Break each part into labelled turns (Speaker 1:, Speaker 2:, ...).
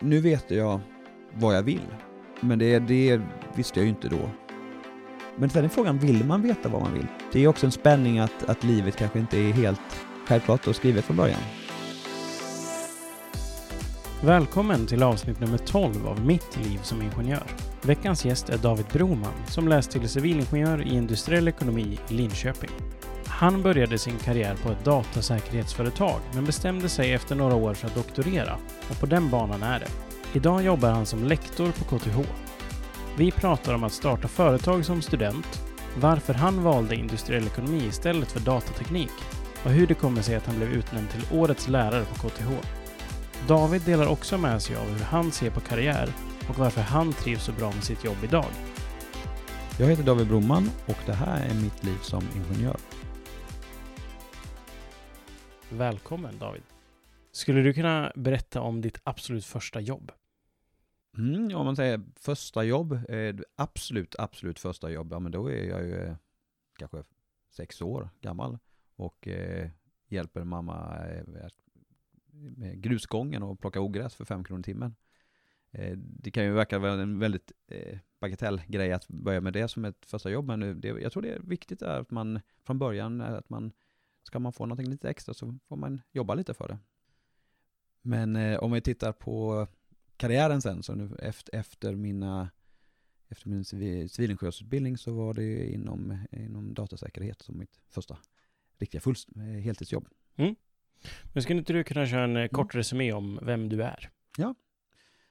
Speaker 1: nu vet jag vad jag vill. Men det, det visste jag ju inte då. Men sen är frågan, vill man veta vad man vill? Det är också en spänning att, att livet kanske inte är helt självklart och skrivet från början.
Speaker 2: Välkommen till avsnitt nummer 12 av Mitt liv som ingenjör. Veckans gäst är David Broman som läst till civilingenjör i industriell ekonomi i Linköping. Han började sin karriär på ett datasäkerhetsföretag men bestämde sig efter några år för att doktorera och på den banan är det. Idag jobbar han som lektor på KTH. Vi pratar om att starta företag som student, varför han valde industriell ekonomi istället för datateknik och hur det kommer sig att han blev utnämnd till Årets lärare på KTH. David delar också med sig av hur han ser på karriär och varför han trivs så bra med sitt jobb idag.
Speaker 1: Jag heter David Broman och det här är mitt liv som ingenjör.
Speaker 2: Välkommen David. Skulle du kunna berätta om ditt absolut första jobb?
Speaker 1: Mm, om man säger första jobb, eh, absolut, absolut första jobb, ja men då är jag ju eh, kanske sex år gammal och eh, hjälper mamma eh, med grusgången och plocka ogräs för fem kronor i timmen. Eh, det kan ju verka vara en väldigt eh, bagatellgrej att börja med det som ett första jobb, men det, jag tror det är viktigt att man från början, att man ska man få någonting lite extra så får man jobba lite för det. Men eh, om vi tittar på karriären sen, så nu efter, efter mina efter min civilingenjörsutbildning så var det inom, inom datasäkerhet som mitt första riktiga full, eh, heltidsjobb.
Speaker 2: Mm. Men skulle inte du kunna köra en mm. kort resumé om vem du är?
Speaker 1: Ja.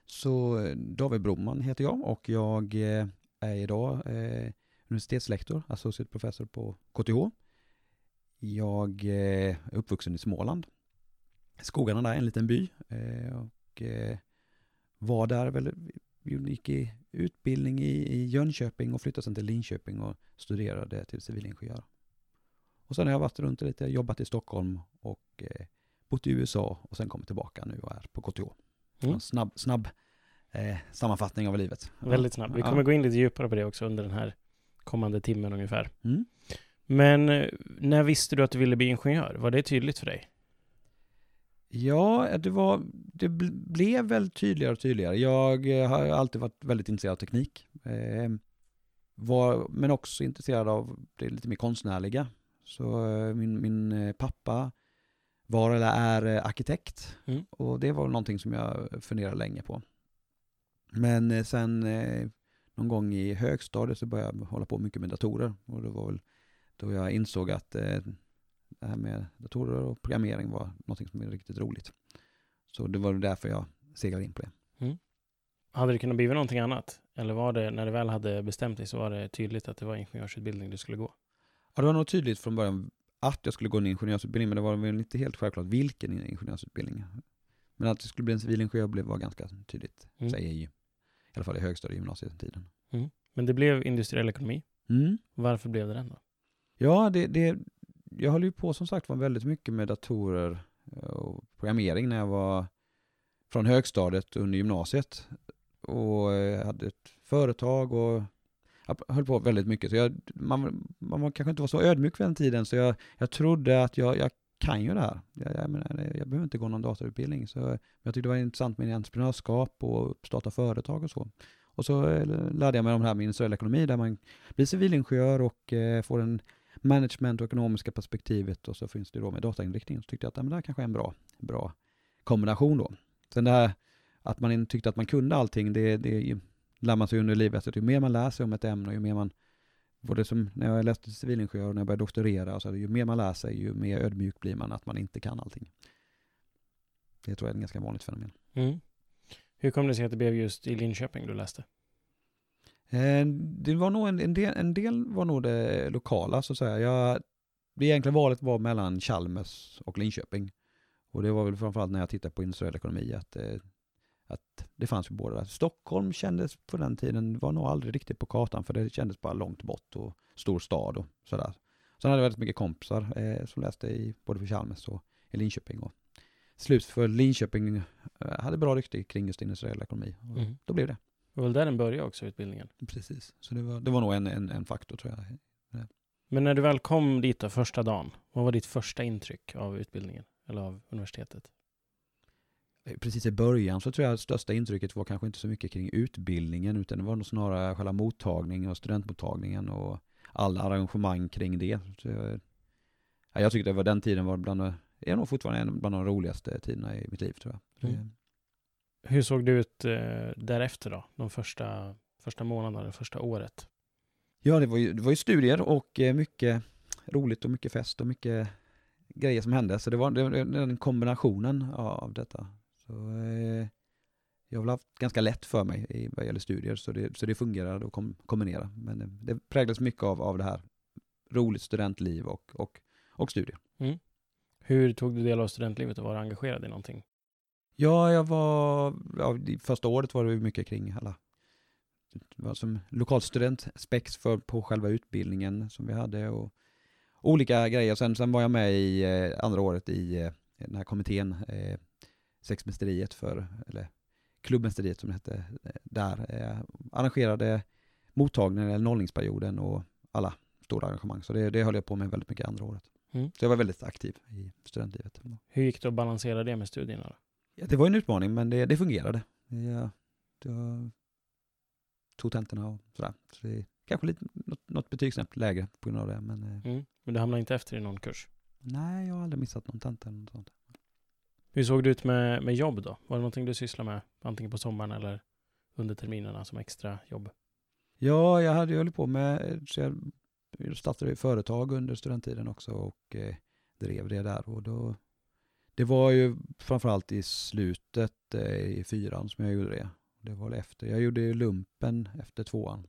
Speaker 1: Så David Broman heter jag och jag eh, är idag eh, universitetslektor, associate professor på KTH. Jag är uppvuxen i Småland. Skogarna där, en liten by. Och var där väl, gick i utbildning i, i Jönköping och flyttade sen till Linköping och studerade till civilingenjör. Och sen har jag varit runt lite, jobbat i Stockholm och eh, bott i USA och sen kommit tillbaka nu och är på KTH. Mm. Snabb, snabb eh, sammanfattning av livet.
Speaker 2: Väldigt snabb. Vi kommer ja. gå in lite djupare på det också under den här kommande timmen ungefär. Mm. Men eh, när visste du att du ville bli ingenjör? Var det tydligt för dig?
Speaker 1: Ja, det, var, det blev väl tydligare och tydligare. Jag eh, har alltid varit väldigt intresserad av teknik. Eh, var, men också intresserad av det lite mer konstnärliga. Så eh, min, min eh, pappa var eller är eh, arkitekt. Mm. Och det var någonting som jag funderade länge på. Men sen någon gång i högstadiet så började jag hålla på mycket med datorer. Och det var väl då jag insåg att det här med datorer och programmering var någonting som är riktigt roligt. Så det var därför jag seglade in på det. Mm.
Speaker 2: Hade det kunnat bli någonting annat? Eller var det, när du väl hade bestämt dig, så var det tydligt att det var ingenjörsutbildning du skulle gå?
Speaker 1: Ja, det var nog tydligt från början att jag skulle gå en ingenjörsutbildning, men det var väl inte helt självklart vilken ingenjörsutbildning. Men att det skulle bli en civilingenjör var ganska tydligt, mm. säger i, i alla fall i högstadiegymnasietiden.
Speaker 2: Mm. Men det blev industriell ekonomi. Mm. Varför blev det den då?
Speaker 1: Ja, det, det, jag höll ju på som sagt var väldigt mycket med datorer eh, och programmering när jag var från högstadiet under gymnasiet. Och jag hade ett företag och jag höll på väldigt mycket. Så jag, man, man kanske inte var så ödmjuk vid den tiden, så jag, jag trodde att jag, jag kan ju det här. Jag, jag, menar, jag behöver inte gå någon datautbildning. Så jag tyckte det var intressant med entreprenörskap och starta företag och så. Och så eh, lärde jag mig om det här med industriell ekonomi, där man blir civilingenjör och eh, får en management och ekonomiska perspektivet och så finns det då med datainriktning. Så tyckte jag att ja, men det här kanske är en bra, bra kombination då. Sen det här att man tyckte att man kunde allting, det, det lär man sig under livet. Så ju mer man lär sig om ett ämne och ju mer man, både som när jag läste civilingenjör och när jag började doktorera, så ju mer man lär sig, ju mer ödmjuk blir man att man inte kan allting. Det tror jag är ett ganska vanligt fenomen. Mm.
Speaker 2: Hur kom det sig att det blev just i Linköping du läste?
Speaker 1: Eh, det var nog en, en, del, en del var nog det lokala så att säga. Jag, det egentligen valet var mellan Chalmers och Linköping. Och det var väl framförallt när jag tittade på industriell ekonomi att eh, att det fanns ju båda där. Stockholm kändes på den tiden, var nog aldrig riktigt på kartan för det kändes bara långt bort och stor stad och sådär. Sen hade jag väldigt mycket kompisar eh, som läste i både på Chalmers och i Linköping. Och slut för Linköping eh, hade bra rykte kring just industriell ekonomi. Mm. Då blev det.
Speaker 2: Det var väl där den började också, utbildningen?
Speaker 1: Precis, så det var, det var nog en, en, en faktor tror jag.
Speaker 2: Men när du väl kom dit då, första dagen, vad var ditt första intryck av utbildningen eller av universitetet?
Speaker 1: precis i början så tror jag att största intrycket var kanske inte så mycket kring utbildningen utan det var nog snarare själva mottagningen och studentmottagningen och alla arrangemang kring det. Så jag, ja, jag tyckte det var den tiden var bland, är nog fortfarande en bland de roligaste tiderna i mitt liv tror jag.
Speaker 2: Mm. Hur såg det ut eh, därefter då? De första, första månaderna, det första året?
Speaker 1: Ja, det var ju, det var ju studier och eh, mycket roligt och mycket fest och mycket grejer som hände. Så det var den kombinationen av detta. Så, eh, jag har väl haft ganska lätt för mig i vad gäller studier, så det, så det fungerade att kom, kombinera. Men det, det präglas mycket av, av det här roligt studentliv och, och, och studier.
Speaker 2: Mm. Hur tog du del av studentlivet och var du engagerad i någonting?
Speaker 1: Ja, jag var, ja, första året var det mycket kring alla var som lokalstudent, spex för, på själva utbildningen som vi hade och olika grejer. Sen, sen var jag med i eh, andra året i eh, den här kommittén, eh, sexmästeriet för, eller klubbmästeriet som det hette, eh, där eh, arrangerade mottagningen, eller nollningsperioden och alla stora arrangemang. Så det, det höll jag på med väldigt mycket andra året. Mm. Så jag var väldigt aktiv i studentlivet.
Speaker 2: Hur gick det att balansera det med studierna? Då?
Speaker 1: Ja, det var en utmaning, men det, det fungerade. Ja, det var, tog tentorna och sådär. Så det är kanske lite, något, något betygssnäpp lägre på grund av det. Men, eh,
Speaker 2: mm. men du hamnade inte efter i någon kurs?
Speaker 1: Nej, jag har aldrig missat någon tenta eller något sånt.
Speaker 2: Hur såg det ut med, med jobb då? Var det någonting du sysslade med, antingen på sommaren eller under terminerna som extra jobb?
Speaker 1: Ja, jag hade ju hållit på med, så jag startade företag under studenttiden också och eh, drev det där. Och då, det var ju framförallt i slutet eh, i fyran som jag gjorde det. Det var efter. Jag gjorde ju lumpen efter tvåan.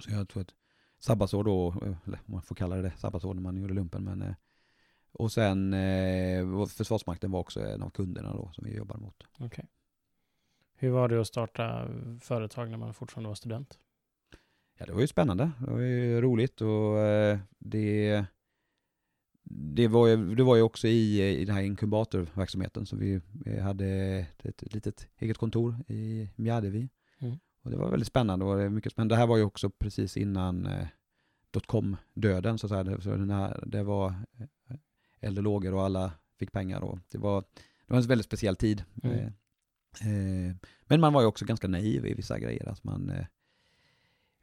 Speaker 1: Så jag tog ett sabbatsår då, eller man får kalla det det, sabbatsår när man gjorde lumpen. Men, eh, och sen eh, Försvarsmakten var också en av kunderna då som vi jobbade mot.
Speaker 2: Okay. Hur var det att starta företag när man fortfarande var student?
Speaker 1: Ja, det var ju spännande. Det var ju roligt och det, det, var ju, det var ju också i, i den här inkubatorverksamheten som vi, hade ett, litet eget kontor i Mjärdevi. Mm. Och det var väldigt spännande och mycket spännande. Det här var ju också precis innan eh, dotcom-döden så att säga. Så den här, det var eh, och lågor och alla fick pengar och det var, det var en väldigt speciell tid. Mm. Eh, eh, men man var ju också ganska naiv i vissa grejer. Att man, eh,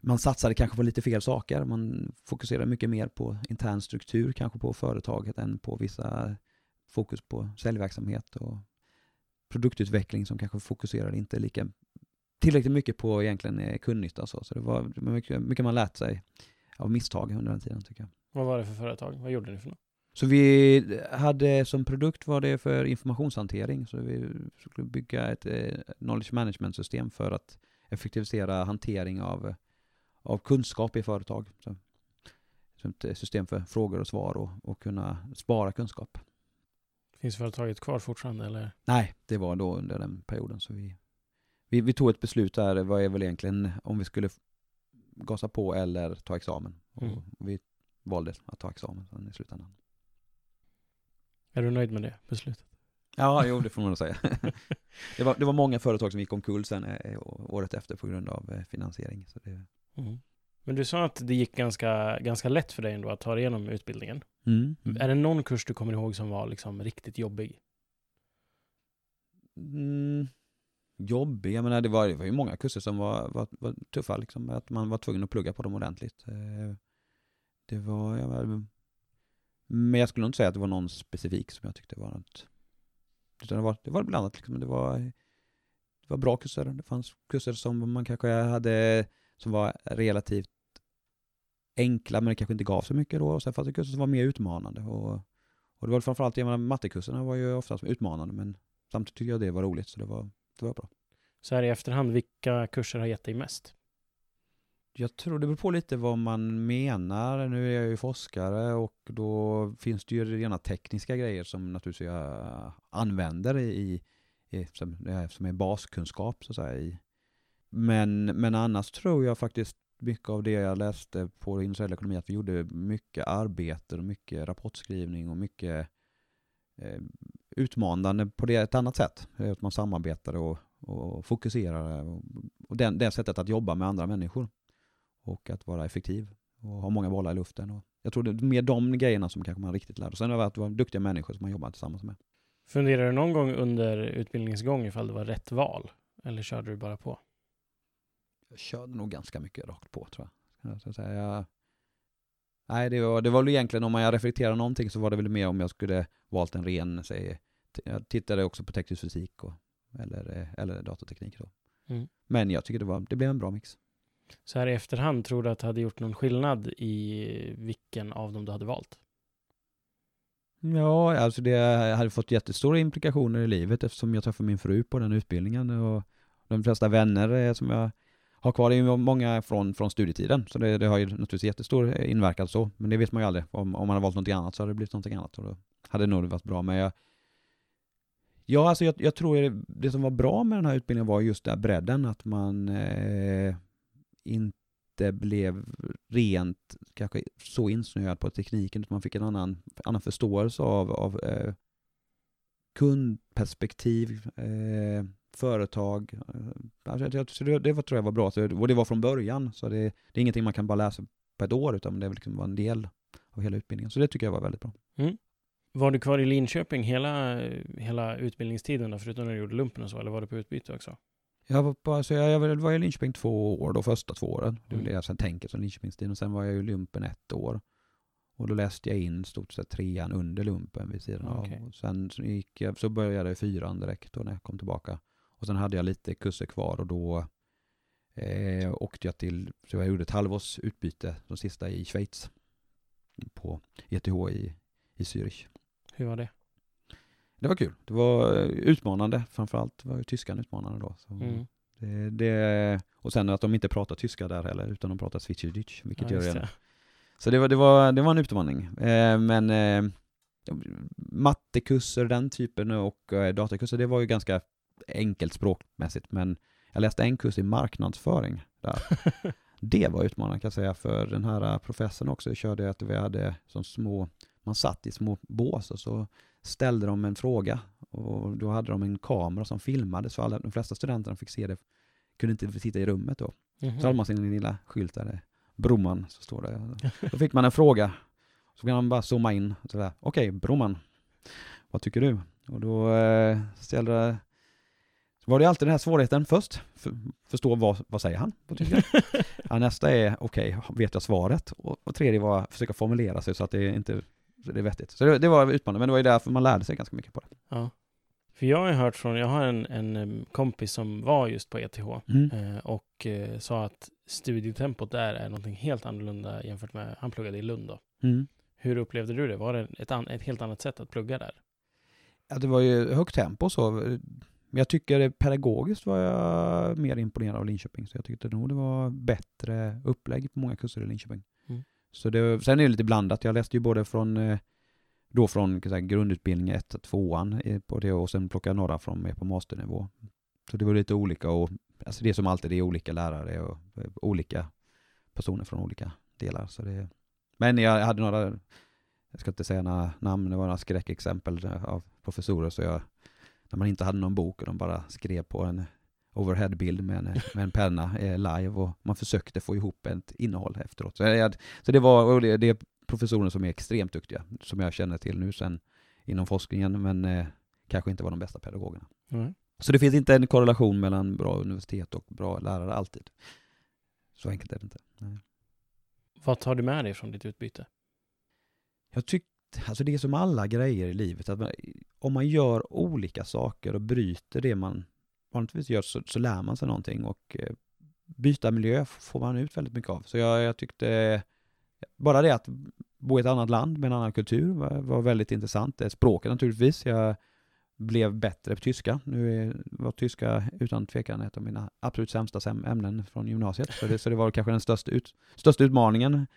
Speaker 1: man satsade kanske på lite fel saker. Man fokuserade mycket mer på intern struktur, kanske på företaget, än på vissa fokus på säljverksamhet och produktutveckling som kanske fokuserade inte lika tillräckligt mycket på egentligen eh, kundnytta. Så, så det var mycket, mycket man lärt sig av misstag under den tiden tycker jag.
Speaker 2: Vad var det för företag? Vad gjorde ni för något?
Speaker 1: Så vi hade som produkt var det för informationshantering. Så vi skulle bygga ett eh, knowledge management system för att effektivisera hantering av, av kunskap i företag. Så, ett system för frågor och svar och, och kunna spara kunskap.
Speaker 2: Finns företaget kvar fortfarande eller?
Speaker 1: Nej, det var då under den perioden. Så vi, vi, vi tog ett beslut där, vad är väl egentligen om vi skulle gasa på eller ta examen. Mm. Vi valde att ta examen i slutändan.
Speaker 2: Är du nöjd med det beslutet?
Speaker 1: Ja, jo det får man nog säga. det, var, det var många företag som gick omkull sen eh, året efter på grund av eh, finansiering. Så det...
Speaker 2: Mm. Men du sa att det gick ganska, ganska lätt för dig ändå att ta dig igenom utbildningen. Mm. Mm. Är det någon kurs du kommer ihåg som var liksom riktigt jobbig?
Speaker 1: Mm, jobbig? Jag menar det var, det var ju många kurser som var, var, var tuffa liksom. Att man var tvungen att plugga på dem ordentligt. Eh, det var, jag men jag skulle nog inte säga att det var någon specifik som jag tyckte var något. Utan det var, det var blandat liksom. Det var, det var bra kurser. Det fanns kurser som man kanske hade, som var relativt enkla, men det kanske inte gav så mycket då. Och sen fanns det kurser som var mer utmanande. Och, och det var framförallt, jag menar, mattekurserna var ju oftast utmanande, men samtidigt tyckte jag det var roligt, så det var, det var bra.
Speaker 2: Så här i efterhand, vilka kurser har gett dig mest?
Speaker 1: Jag tror det beror på lite vad man menar. Nu är jag ju forskare och då finns det ju rena tekniska grejer som naturligtvis jag använder i, i som, som är baskunskap så att säga. I. Men, men annars tror jag faktiskt mycket av det jag läste på industriell ekonomi att vi gjorde mycket arbete och mycket rapportskrivning och mycket eh, utmanande på det ett annat sätt. Att man samarbetade och, och fokuserade och, och den, det sättet att jobba med andra människor och att vara effektiv och ha många bollar i luften. Och jag tror det är mer de grejerna som kanske man riktigt lär sig. Sen har det varit duktiga människor som man jobbar tillsammans med.
Speaker 2: Funderar du någon gång under utbildningens gång ifall det var rätt val? Eller körde du bara på?
Speaker 1: Jag körde nog ganska mycket rakt på tror jag. Så säga, jag nej, det var, det var väl egentligen om jag reflekterar någonting så var det väl mer om jag skulle valt en ren, säg, jag tittade också på teknisk fysik och, eller, eller datateknik då.
Speaker 2: Mm.
Speaker 1: Men jag tycker det, var, det blev en bra mix.
Speaker 2: Så här i efterhand, tror du att det hade gjort någon skillnad i vilken av dem du hade valt?
Speaker 1: Ja, alltså det hade fått jättestora implikationer i livet eftersom jag träffade min fru på den utbildningen och de flesta vänner som jag har kvar är ju många från, från studietiden, så det, det har ju naturligtvis jättestor inverkan så, men det vet man ju aldrig. Om, om man har valt någonting annat så hade det blivit någonting annat och då hade det nog varit bra. Men jag, ja, alltså jag, jag tror det, det som var bra med den här utbildningen var just den bredden, att man eh, inte blev rent kanske så insnöad på tekniken, utan man fick en annan, annan förståelse av, av eh, kundperspektiv, eh, företag. Eh, alltså, det, det var, tror jag var bra, och det var från början, så det, det är ingenting man kan bara läsa på ett år, utan det liksom var en del av hela utbildningen. Så det tycker jag var väldigt bra.
Speaker 2: Mm. Var du kvar i Linköping hela, hela utbildningstiden då, förutom när du gjorde lumpen och så, eller var du på utbyte också?
Speaker 1: Jag var, på, alltså jag, jag var i Linköping två år, de första två åren. Det är
Speaker 2: Mm.
Speaker 1: jag sen tänker som Linköpingstiden. Och sen var jag i lumpen ett år. Och då läste jag in stort sett trean under lumpen vid sidan av. Och sen så, gick jag, så började jag i fyran direkt då när jag kom tillbaka. Och sen hade jag lite kurser kvar och då eh, åkte jag till, så jag gjorde ett halvårs utbyte, de sista i Schweiz. På ETH i, i Zürich.
Speaker 2: Hur var det?
Speaker 1: Det var kul. Det var eh, utmanande. Framförallt var ju tyskan utmanande då.
Speaker 2: Mm.
Speaker 1: det, det, och sen att de inte pratar tyska där heller, utan de pratar Schweizerdeutsch, vilket
Speaker 2: Ja,
Speaker 1: gör det. Så det var, det, var, det var en utmaning. Eh, men eh, mattekurser, den typen och eh, datakurser, det var ju ganska enkelt språkmässigt. Men jag läste en kurs i marknadsföring där. det var utmanande kan jag säga, för den här professorn också körde att vi hade som små, man satt i små bås och så ställde de en fråga och då hade de en kamera som filmade så alla, de flesta studenterna fick se det, kunde inte sitta i rummet då.
Speaker 2: Mhm.
Speaker 1: Så hade man sin lilla skylt där, Broman, så står det. Då fick man en fråga, så kan man bara zooma in och sådär, okej Broman, vad tycker du? Och då eh, ställde så var det alltid den här svårigheten först, för, förstå vad, vad säger han på ja, nästa är, okej, vet jag svaret? Och, och tredje var att försöka formulera sig så att det inte så det är vettigt. Så det, det var utmanande, men det var ju därför man lärde sig ganska mycket på det.
Speaker 2: Ja. För jag har hört från, jag har en, en kompis som var just på ETH
Speaker 1: Mm.
Speaker 2: eh, och eh, sa att studietempot där är någonting helt annorlunda jämfört med, han pluggade i Lund då.
Speaker 1: Mm.
Speaker 2: Hur upplevde du det? Var det ett, an, ett helt annat sätt att plugga där?
Speaker 1: Ja, det var ju högt tempo så. Men jag tycker pedagogiskt var jag mer imponerad av Linköping. Så jag tyckte nog det var bättre upplägg på många kurser i Linköping. Så det, sen är det lite blandat. Jag läste ju både från eh, då från säga, grundutbildning 1 till 2 eh, på det och sen plockade jag några från mer på masternivå. Så det var lite olika och alltså det är som alltid, det är olika lärare och eh, olika personer från olika delar. Så det, men jag hade några, jag ska inte säga några namn, det var några skräckexempel av professorer så jag, när man inte hade någon bok och de bara skrev på en overheadbild med en, med en penna eh, live och man försökte få ihop ett innehåll efteråt. Så, jag, så det var, det, det är professorer som är extremt duktiga, som jag känner till nu sen inom forskningen, men eh, kanske inte var de bästa pedagogerna.
Speaker 2: Mm.
Speaker 1: Så det finns inte en korrelation mellan bra universitet och bra lärare alltid. Så enkelt är det inte. Nej.
Speaker 2: Vad tar du med dig från ditt utbyte?
Speaker 1: Jag tyckte, alltså det är som alla grejer i livet, att man, om man gör olika saker och bryter det man vanligtvis gör så, så lär man sig någonting och eh, byta miljö får man ut väldigt mycket av. Så jag, jag tyckte, bara det att bo i ett annat land med en annan kultur var, var väldigt intressant. Eh, språket naturligtvis, jag blev bättre på tyska. Nu är, var tyska utan tvekan ett av mina absolut sämsta ämnen från gymnasiet. Så det, så det var kanske den största, ut, största utmaningen.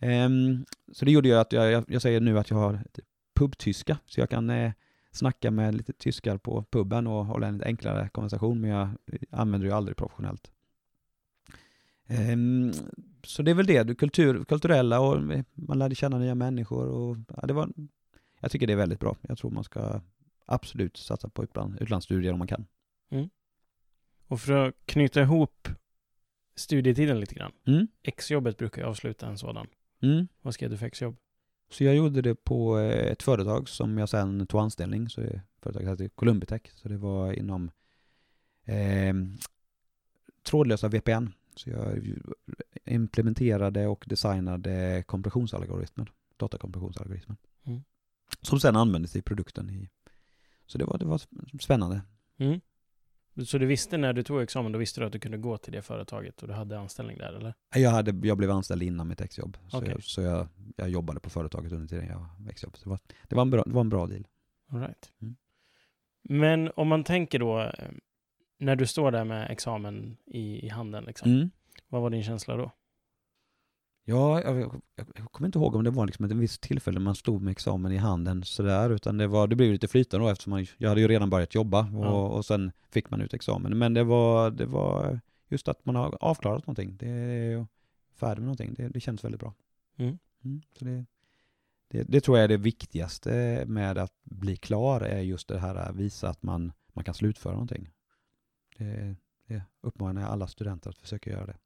Speaker 1: Um, så det gjorde ju att jag, jag, jag säger nu att jag har typ, pubtyska, så jag kan eh, snacka med lite tyskar på puben och hålla en lite enklare konversation, men jag använder det ju aldrig professionellt. Ehm, så det är väl det, det kultur, kulturella och man lärde känna nya människor och ja, det var, jag tycker det är väldigt bra. Jag tror man ska absolut satsa på utland, utlandsstudier om man kan.
Speaker 2: Och för att knyta ihop studietiden lite grann.
Speaker 1: Mm.
Speaker 2: Exjobbet brukar ju avsluta en sådan.
Speaker 1: Mm.
Speaker 2: Vad skrev du för exjobb?
Speaker 1: Så jag gjorde det på eh, ett företag som jag sen tog anställning. Så företaget hette Columbitech, så det var inom eh, trådlösa VPN. Så jag implementerade och designade kompressionsalgoritmer, datakompressionsalgoritmer.
Speaker 2: Mm.
Speaker 1: Som sen användes i produkten. I, så det var, det var spännande.
Speaker 2: Mm. Så du visste när du tog examen, då visste du att du kunde gå till det företaget och du hade anställning där eller?
Speaker 1: Jag, hade, jag blev anställd innan mitt exjobb. Så,
Speaker 2: Okej.
Speaker 1: jag, så jag, jag jobbade på företaget under tiden jag exjobb. Det var, det var, en, bra, det var en bra deal.
Speaker 2: All right.
Speaker 1: Mm.
Speaker 2: Men om man tänker då, eh, när du står där med examen i, i handen, liksom,
Speaker 1: Mm.
Speaker 2: vad var din känsla då?
Speaker 1: Ja, jag, jag, jag kommer inte ihåg om det var liksom ett visst tillfälle man stod med examen i handen sådär, utan det, var, det blev lite flytande då eftersom man, jag hade ju redan börjat jobba och,
Speaker 2: Ja.
Speaker 1: och sen fick man ut examen. Men det var, det var just att man har avklarat någonting, det är färdig med någonting, det, det känns väldigt bra.
Speaker 2: Mm.
Speaker 1: så det, det, det tror jag är det viktigaste med att bli klar, är just det här att visa att man, man kan slutföra någonting. Det, det uppmanar jag alla studenter att försöka göra det.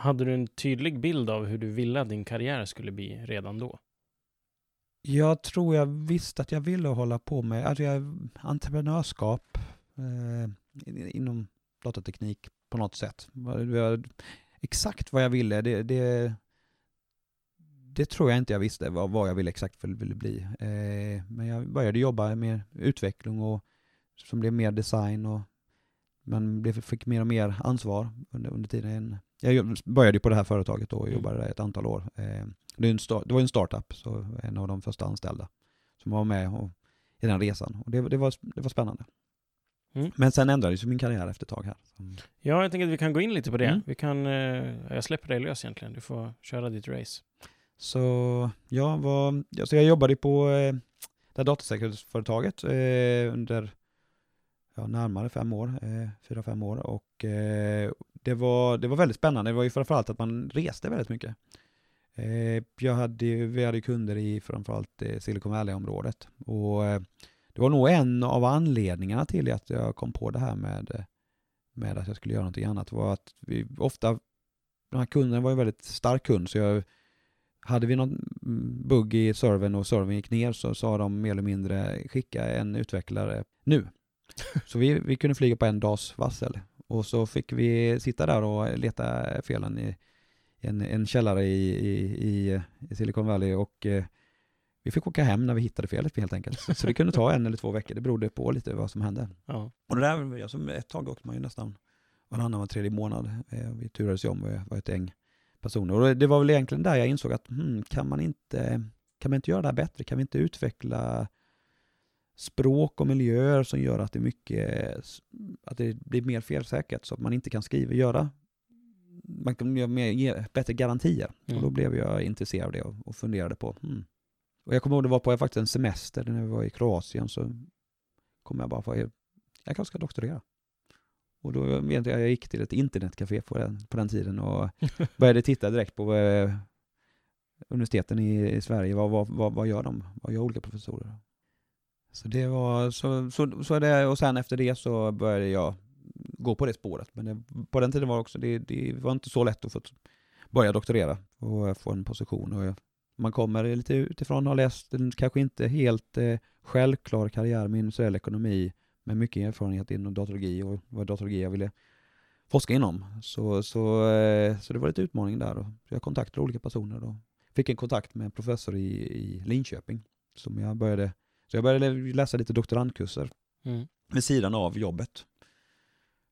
Speaker 2: Hade du en tydlig bild av hur du ville att din karriär skulle bli redan då?
Speaker 1: Jag tror jag visste att jag ville hålla på med alltså jag, entreprenörskap eh, inom datateknik på något sätt. Exakt vad jag ville, det, det, det tror jag inte jag visste vad, vad jag ville exakt ville bli. Eh, men jag började jobba med utveckling och som blev mer design och man blev, fick mer och mer ansvar under, under tiden. Jag började ju på det här företaget då och
Speaker 2: Mm.
Speaker 1: jobbade där ett antal år. Eh, det, var en startup, så en av de första anställda som var med och, i den resan. Och det, det, var, det var spännande.
Speaker 2: Mm.
Speaker 1: Men sen ändrades ju min karriär efter ett tag här.
Speaker 2: Ja, jag tänker att vi kan gå in lite på det.
Speaker 1: Mm.
Speaker 2: Vi kan, eh, jag släpper dig lös egentligen. Du får köra ditt race.
Speaker 1: Så jag var, alltså jag jobbade på eh, det här datasäkerhetsföretaget under ja, närmare fem år, eh, fyra, fem år och eh, det, var, det var väldigt spännande. Det var ju framförallt att man reste väldigt mycket. Eh, jag hade, vi hade kunder i framförallt eh, Silicon Valley-området och eh, det var nog en av anledningarna till att jag kom på det här med, med att jag skulle göra någonting annat var att vi ofta, den här kunden var ju en väldigt stark kund så jag hade vi någon mm, bugg i servern och servern gick ner så sa de mer eller mindre skicka en utvecklare nu. Så vi, vi kunde flyga på en dags varsel. Och så fick vi sitta där och leta felen i en, en källare i, i, i, Silicon Valley och eh, vi fick åka hem när vi hittade felet helt enkelt. Så, så det kunde ta en eller två veckor, det berodde på lite vad som hände.
Speaker 2: Ja.
Speaker 1: Och det där, alltså, ett tag åkte man ju nästan varannan, var tredje månad. Eh, Vi turades ju om, vi var ett gäng personer. Och det var väl egentligen där jag insåg att hmm, kan, man inte, kan man inte göra det här bättre? Kan vi inte utveckla språk och miljöer som gör att det, mycket, att det blir mer felsäkert så att man inte kan skriva göra man kan göra mer, ge bättre garantier.
Speaker 2: Mm.
Speaker 1: Och då blev jag intresserad av det och, och funderade på hmm. Och jag kommer ihåg det var på faktiskt en semester när vi var i Kroatien så kom jag bara på jag kanske ska doktorera. Och då vet jag, jag gick till ett internetcafé på den, på den tiden och började titta direkt på eh, universiteten i, i Sverige. Vad, vad, vad, vad gör de? Vad gör olika professorer? Så det var, så, så, så det, och sen efter det så började jag gå på det spåret. Men det, på den tiden var det också, det, det var inte så lätt att få börja doktorera och få en position. Och jag, man kommer lite utifrån och har läst en kanske inte helt eh, självklar karriär med industriell ekonomi med mycket erfarenhet inom datologi och vad datologi jag ville forska inom. Så, så, eh, så det var lite utmaning där. Och jag kontaktade olika personer och fick en kontakt med en professor i, i Linköping. Som jag började, så jag började läsa lite doktorandkurser
Speaker 2: Mm.
Speaker 1: vid sidan av jobbet.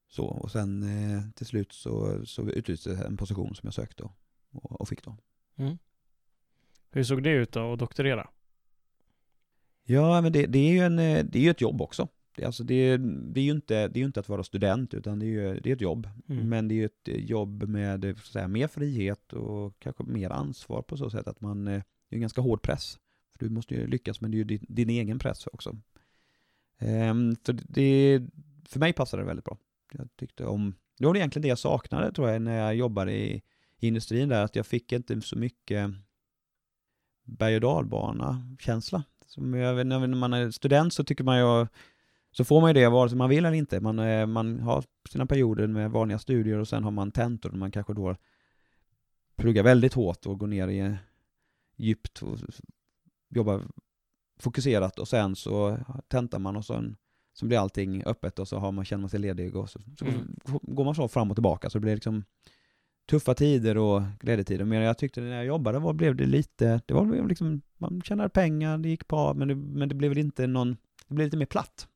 Speaker 1: Så, och sen eh, till slut så, så utlystes en position som jag sökte och, och, fick då.
Speaker 2: Mm. Hur såg det ut då att doktorera?
Speaker 1: Ja, men det, det är ju en, eh, det är ju ett jobb också. Det, alltså det, det, är ju inte, det är inte att vara student, utan det är ju det är ett jobb.
Speaker 2: Mm.
Speaker 1: Men det är ju ett jobb med så att säga, mer frihet och kanske mer ansvar på så sätt att man, eh, det är en ganska hård press. För du måste ju lyckas, men det är ju din, din egen press också. Ehm, så det, för mig passade det väldigt bra. Jag tyckte om, det var egentligen det jag saknade tror jag när jag jobbade i, i industrin där, att jag fick inte så mycket berg och dalbana-känsla. När man är student så tycker man ju, så får man ju det vare sig man vill eller inte. Man, eh, man har sina perioder med vanliga studier och sen har man tentor och man kanske då pluggar väldigt hårt och går ner i djupt och jobbar fokuserat och sen så tentar man och sen så blir allting öppet och så har man, känner man sig ledig och så, så
Speaker 2: Mm.
Speaker 1: går man så fram och tillbaka så det blir liksom tuffa tider och glädjetider. Men jag tyckte när jag jobbade var, blev det lite, det var liksom, man tjänade pengar, det gick bra, men det, men det blev väl inte någon, det blev lite mer platt.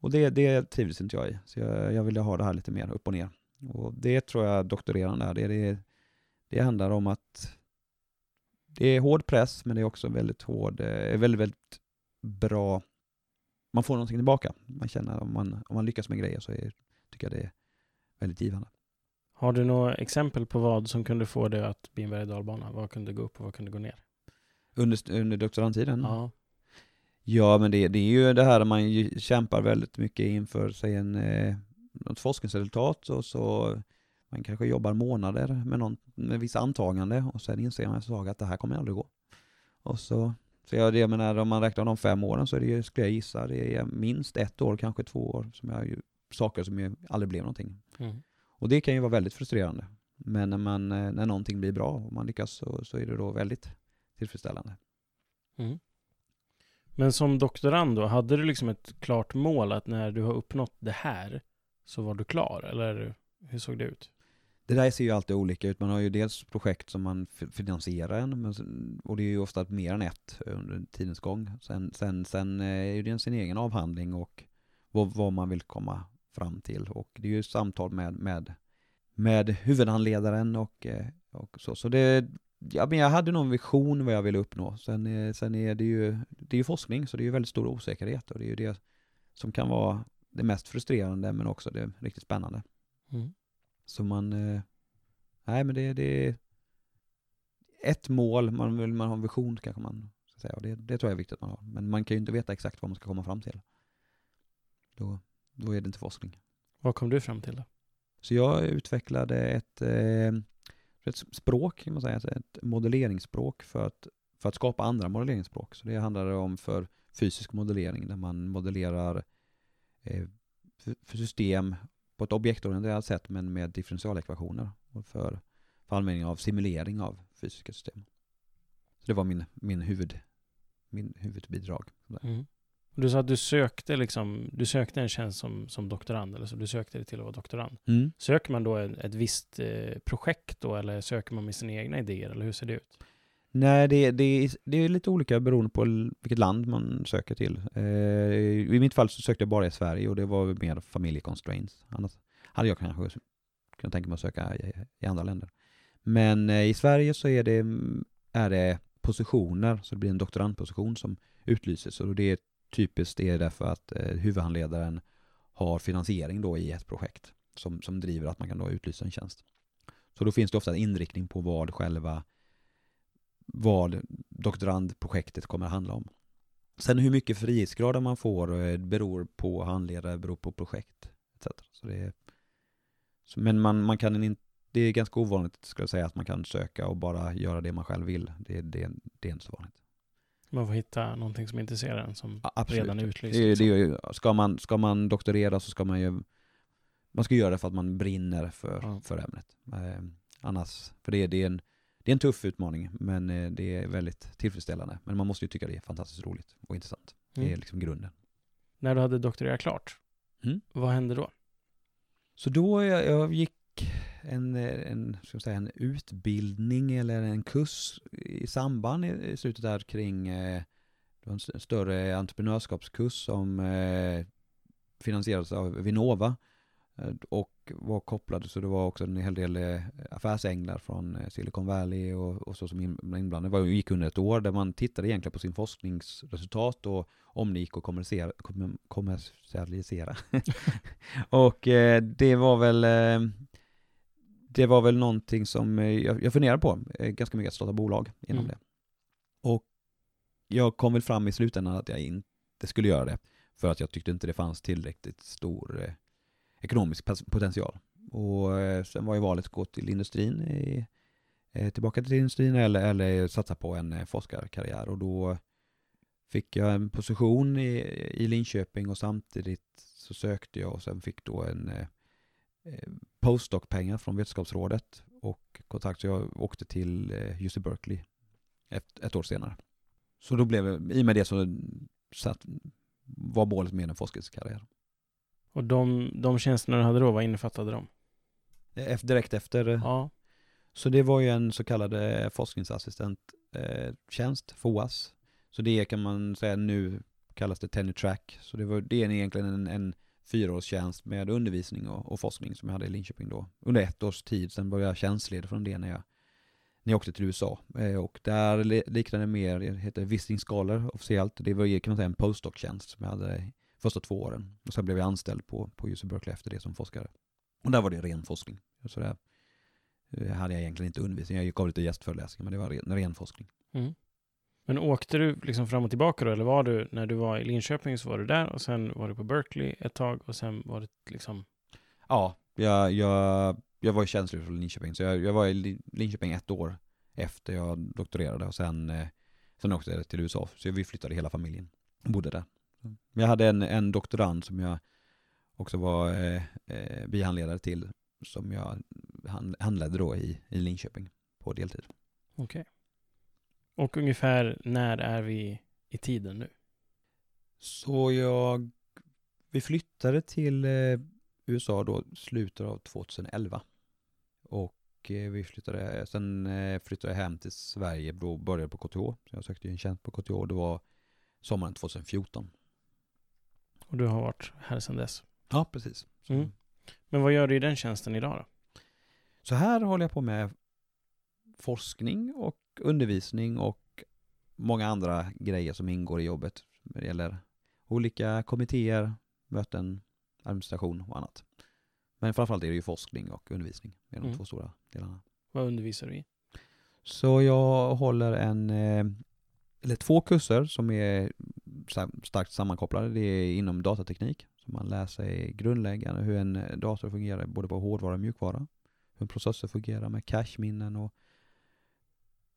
Speaker 1: Och det, det trivdes inte jag i. Så jag, jag ville ha det här lite mer upp och ner. Och det tror jag doktorerande är. Det, det, det handlar om att det är hård press, men det är också väldigt hård, eh, väldigt, väldigt bra, man får någonting tillbaka. Man känner om man, om man lyckas med grejer så är, tycker jag det är väldigt givande.
Speaker 2: Har du några exempel på vad som kunde få dig att bli en berg dalbana? Vad kunde gå upp och vad kunde gå ner?
Speaker 1: Under, under doktorandtiden?
Speaker 2: Ja.
Speaker 1: Ja, men det, det är ju det här man kämpar väldigt mycket inför sig en, eh, något forskningsresultat och så man kanske jobbar månader med, någon, med vissa antagande och sen inser man så att det här kommer aldrig gå. Och så, så jag, jag menar, om man räknar de fem åren så är det ju, skulle jag gissa, det är minst ett år, kanske två år, som jag ju, saker som ju aldrig blev någonting.
Speaker 2: Mm.
Speaker 1: Och det kan ju vara väldigt frustrerande. Men när, man, eh, när någonting blir bra och man lyckas så, så är det då väldigt tillfredsställande.
Speaker 2: Mm. Men som doktorand då, hade du liksom ett klart mål att när du har uppnått det här så var du klar? Eller hur såg det ut?
Speaker 1: Det där ser ju alltid olika ut. Man har ju dels projekt som man finansierar en, men, och det är ju ofta mer än ett under tidens gång. Sen, sen, sen eh, är det ju sin egen avhandling och vad, vad man vill komma fram till. Och det är ju samtal med, med, med huvudhandledaren och, eh, och så. Så det, ja, men jag hade någon vision vad jag ville uppnå. Sen, är- sen är det ju, det är ju forskning, så det är ju väldigt stor osäkerhet och det är ju det som kan vara det mest frustrerande men också det riktigt spännande.
Speaker 2: Mm.
Speaker 1: Så man, eh, nej men det, det är ett mål, man vill man har en vision kanske man ska säga. Och det, det tror jag är viktigt att man har. Men man kan ju inte veta exakt vad man ska komma fram till. Då, då är det inte forskning.
Speaker 2: Vad kom du fram till då?
Speaker 1: Så jag utvecklade ett, eh, ett språk, kan man säga, ett modelleringsspråk för att, för att skapa andra modelleringsspråk. Så det handlar om för fysisk modellering där man modellerar eh, för system på ett objektorienterat sätt men med differentialekvationer för, för användning av simulering av fysiska system. Så det var min, min, huvud, min huvudbidrag.
Speaker 2: Mm. Du sa att du sökte liksom, du sökte en tjänst som, som doktorand, eller så du sökte dig till att vara doktorand.
Speaker 1: Mm.
Speaker 2: Söker man då ett, ett visst eh, projekt då, eller söker man med sina egna idéer, eller hur ser det ut?
Speaker 1: Nej, det, det, är- det är lite olika beroende på vilket land man söker till. Eh, I mitt fall så sökte jag bara i Sverige och det var mer familjeconstraints. Annars hade jag kanske kunnat tänka mig att söka i, i andra länder. Men eh, i Sverige så är det, mm, är det positioner, så det blir en doktorandposition som utlyses. Och det är typiskt det är därför att eh, huvudhandledaren har finansiering då i ett projekt som, som driver att man kan då utlysa en tjänst. Så då finns det ofta en inriktning på vad själva vad doktorandprojektet kommer att handla om. Sen hur mycket frihetsgrader man får eh, beror på handledare, beror på projekt etc. Så det är, men man, man kan inte, det är ganska ovanligt skulle jag säga att man kan söka och bara göra det man själv vill. Det, det, det är inte så vanligt.
Speaker 2: Man får hitta någonting som intresserar en, som
Speaker 1: Ja,
Speaker 2: redan är utlyst.
Speaker 1: Det, är-
Speaker 2: liksom.
Speaker 1: det ju, ska, man, ska man doktorera så ska man ju man ska göra det för att man brinner för,
Speaker 2: Ja.
Speaker 1: för ämnet. Eh, annars, för det, är- det, är en, det är en tuff utmaning men eh, det är väldigt tillfredsställande. Men man måste ju tycka det är fantastiskt roligt och intressant. Det är
Speaker 2: Mm.
Speaker 1: liksom grunden.
Speaker 2: När du hade doktorerat klart,
Speaker 1: Mm.
Speaker 2: vad hände då?
Speaker 1: Så då jag, jag gick en, eh, en, ska säga, en utbildning eller en kurs i samband i, i slutet där kring eh, en större entreprenörskapskurs som eh, finansierades av Vinnova eh, och var kopplad så det var också en hel del eh, affärsänglar från eh, Silicon Valley och, och så som in- inblandade. Det var, gick under ett år där man tittade egentligen på sin forskningsresultat och om det gick att kommersialisera, kom- kommersialisera. och eh, det var väl eh, det var väl någonting som eh, jag, jag funderade på eh, ganska mycket att starta bolag inom
Speaker 2: Mm.
Speaker 1: det. Och jag kom väl fram i slutändan att jag inte skulle göra det för att jag tyckte inte det fanns tillräckligt stor eh, ekonomisk potential. Och eh, sen var ju valet att gå till industrin, i, eh, tillbaka till industrin eller, eller satsa på en eh, forskarkarriär och då fick jag en position i, i Linköping och samtidigt så sökte jag och sen fick då en eh, postdoc-pengar från Vetenskapsrådet och kontakt så jag åkte till eh, UC Berkeley ett, ett år senare. Så då blev det, i och med det så satt, var målet med en forskningskarriär.
Speaker 2: Och de, de tjänsterna du hade då, vad innefattade de?
Speaker 1: Efter, direkt efter,
Speaker 2: Ja.
Speaker 1: så det var ju en så kallad eh, forskningsassistenttjänst, FOAS. Så det kan man säga nu kallas det tenure track. Så det, var, det är egentligen en, en fyraårstjänst med undervisning och, och forskning som jag hade i Linköping då. Under ett års tid, sen var jag tjänstledig från det när jag, när jag åkte till USA. Eh, och där li- liknade det mer, det heter visiting scholar officiellt. Det var kan man säga en postdoc-tjänst som jag hade första två åren. Och sen blev jag anställd på, på UC Berkeley efter det som forskare. Och där var det ren forskning. Så där eh, hade jag egentligen inte undervisning, jag gav lite gästföreläsningar men det var ren, ren forskning.
Speaker 2: Mm. Men åkte du liksom fram och tillbaka då, eller var du, när du var i Linköping så var du där och sen var du på Berkeley ett tag och sen var det liksom,
Speaker 1: Ja, jag, jag, jag var ju tjänstledig från Linköping, så jag, jag var i Li- Linköping ett år efter jag doktorerade och sen, eh, sen åkte jag till USA. Så vi flyttade hela familjen och bodde där. Jag hade en, en doktorand som jag också var eh, eh, bihandledare till, som jag hand, handledde då i, i Linköping på deltid.
Speaker 2: okej. Och ungefär när är vi i tiden nu?
Speaker 1: Så jag, vi flyttade till eh, USA då slutet av 2011. Och eh, vi flyttade, sen eh, flyttade jag hem till Sverige, då började på KTH. Så jag sökte en tjänst på KTH, det var sommaren 2014.
Speaker 2: Och du har varit här sedan dess.
Speaker 1: Ja, precis.
Speaker 2: Mm. Men vad gör du i den tjänsten idag då?
Speaker 1: så här håller jag på med forskning och undervisning och många andra grejer som ingår i jobbet. När det gäller olika kommittéer, möten, administration och annat. Men framförallt är det ju forskning och undervisning. Det är de
Speaker 2: Mm.
Speaker 1: två stora delarna.
Speaker 2: Vad undervisar du i?
Speaker 1: Så jag håller en, eh, eller två kurser som är starkt sammankopplade. Det är inom datateknik. Så man lär sig grundläggande hur en dator fungerar både på hårdvara och mjukvara. Hur en processor fungerar med cache-minnen och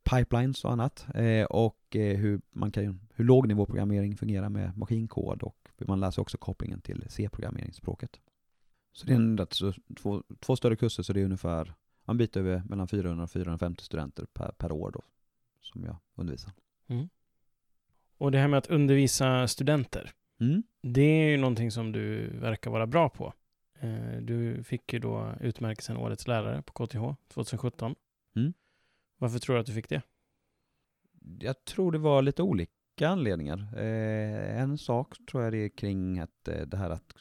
Speaker 1: pipelines och annat. Eh, och eh, hur, man kan, hur lågnivåprogrammering fungerar med maskinkod och man lär sig också kopplingen till C-programmeringsspråket. Så det är en, två, två större kurser så det är ungefär en bit över mellan 400 och 450 studenter per, per år då, som jag undervisar.
Speaker 2: Och det här med att undervisa studenter,
Speaker 1: Mm.
Speaker 2: det är ju någonting som du verkar vara bra på. Eh, Du fick ju då utmärkelsen Årets lärare på KTH 2017.
Speaker 1: Mm.
Speaker 2: Varför tror du att du fick det?
Speaker 1: Jag tror det var lite olika anledningar. Eh, en sak tror jag det är kring att eh, det här att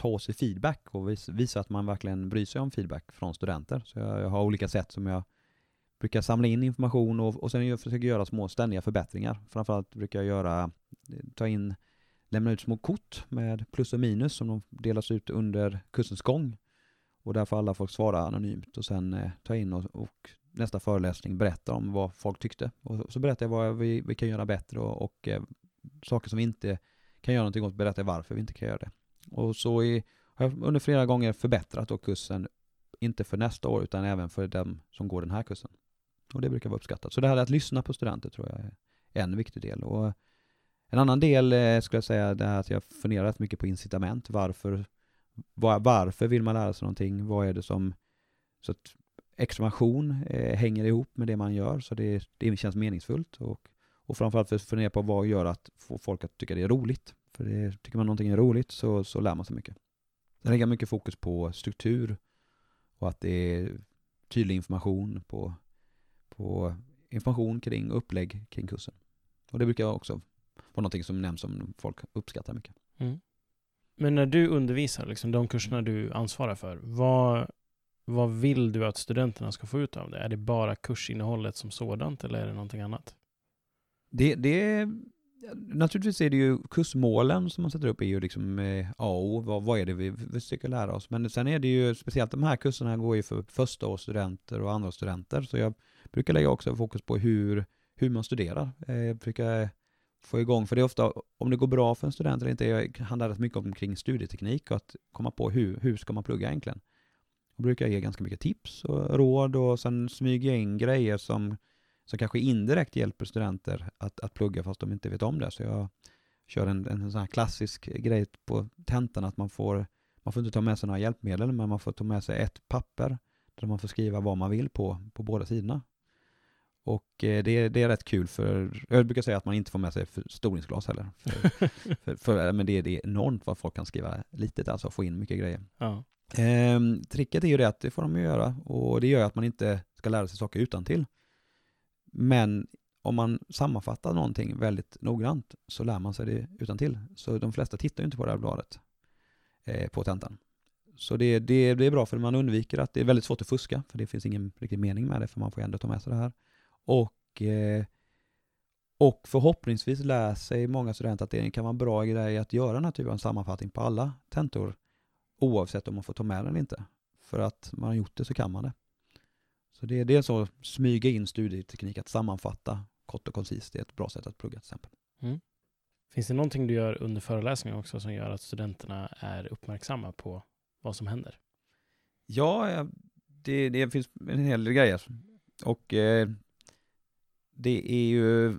Speaker 1: ta sig feedback och vis, visa att man verkligen bryr sig om feedback från studenter. Så jag har olika sätt som jag brukar samla in information och, och sen jag försöker göra små ständiga förbättringar. Framförallt brukar jag göra, eh, ta in, lämna ut små kort med plus och minus som de delas ut under kursens gång. Och där får alla folk svara anonymt och sen eh, ta in och, och nästa föreläsning berätta om vad folk tyckte. Och så berättar jag vad vi, vi kan göra bättre och, och eh, saker som vi inte kan göra någonting åt berättar jag varför vi inte kan göra det. Och så i, har jag under flera gånger förbättrat då kursen, inte för nästa år utan även för dem som går den här kursen. Och det brukar vara uppskattat. Så det här att lyssna på studenter tror jag är en viktig del. Och en annan del eh, skulle jag säga det är att jag funderar rätt mycket på incitament. Varför, var, varför vill man lära sig någonting? Vad är det som... Så att expansion eh, hänger ihop med det man gör så det, det känns meningsfullt. Och, och framförallt för att fundera på vad gör att få folk att tycka det är roligt. För det, tycker man någonting är roligt så, så lär man sig mycket. Sen lägger jag mycket fokus på struktur och att det är tydlig information på, på information kring upplägg kring kursen. Och det brukar också vara någonting som nämns som folk uppskattar mycket.
Speaker 2: Mm. Men när du undervisar, liksom de kurserna du ansvarar för, vad, vad vill du att studenterna ska få ut av det? Är det bara kursinnehållet som sådant eller är det någonting annat?
Speaker 1: Det, det, naturligtvis är det ju kursmålen som man sätter upp är ju liksom eh, A och O. Vad, vad är det vi, vi försöker lära oss? Men sen är det ju speciellt de här kurserna går ju för första års studenter och andra studenter. Så jag brukar lägga också fokus på hur, hur man studerar. Eh, jag brukar få igång, för det är ofta, om det går bra för en student eller inte, det handlar rätt mycket om kring studieteknik och att komma på hur, hur ska man plugga egentligen. Jag brukar ge ganska mycket tips och råd och sen smyga in grejer som som kanske indirekt hjälper studenter att, att plugga fast de inte vet om det. Så jag kör en, en sån här klassisk grej på tentan att man får, man får inte ta med sig några hjälpmedel men man får ta med sig ett papper där man får skriva vad man vill på, på båda sidorna. Och eh, det, det är rätt kul för, jag brukar säga att man inte får med sig förstoringsglas heller. För, för, för, men det, det är enormt vad folk kan skriva litet, alltså få in mycket grejer.
Speaker 2: Ja.
Speaker 1: Ehm, tricket är ju det att det får de ju göra och det gör att man inte ska lära sig saker utan till. Men om man sammanfattar någonting väldigt noggrant så lär man sig det utan till. Så de flesta tittar ju inte på det här bladet eh, på tentan. Så det, det, det är bra för man undviker att det är väldigt svårt att fuska, för det finns ingen riktig mening med det, för man får ändå ta med sig det här. Och, eh, och förhoppningsvis lär sig många studenter att det kan vara en bra grej att göra den här typen av sammanfattning på alla tentor, oavsett om man får ta med den eller inte. För att man har gjort det så kan man det. Så det, är så smyga in studieteknik, att sammanfatta kort och koncist. Det är ett bra sätt att plugga till exempel.
Speaker 2: Mm. Finns det någonting du gör under föreläsningen också som gör att studenterna är uppmärksamma på vad som händer?
Speaker 1: Ja, det, det finns en hel del grejer. Och eh, det är ju,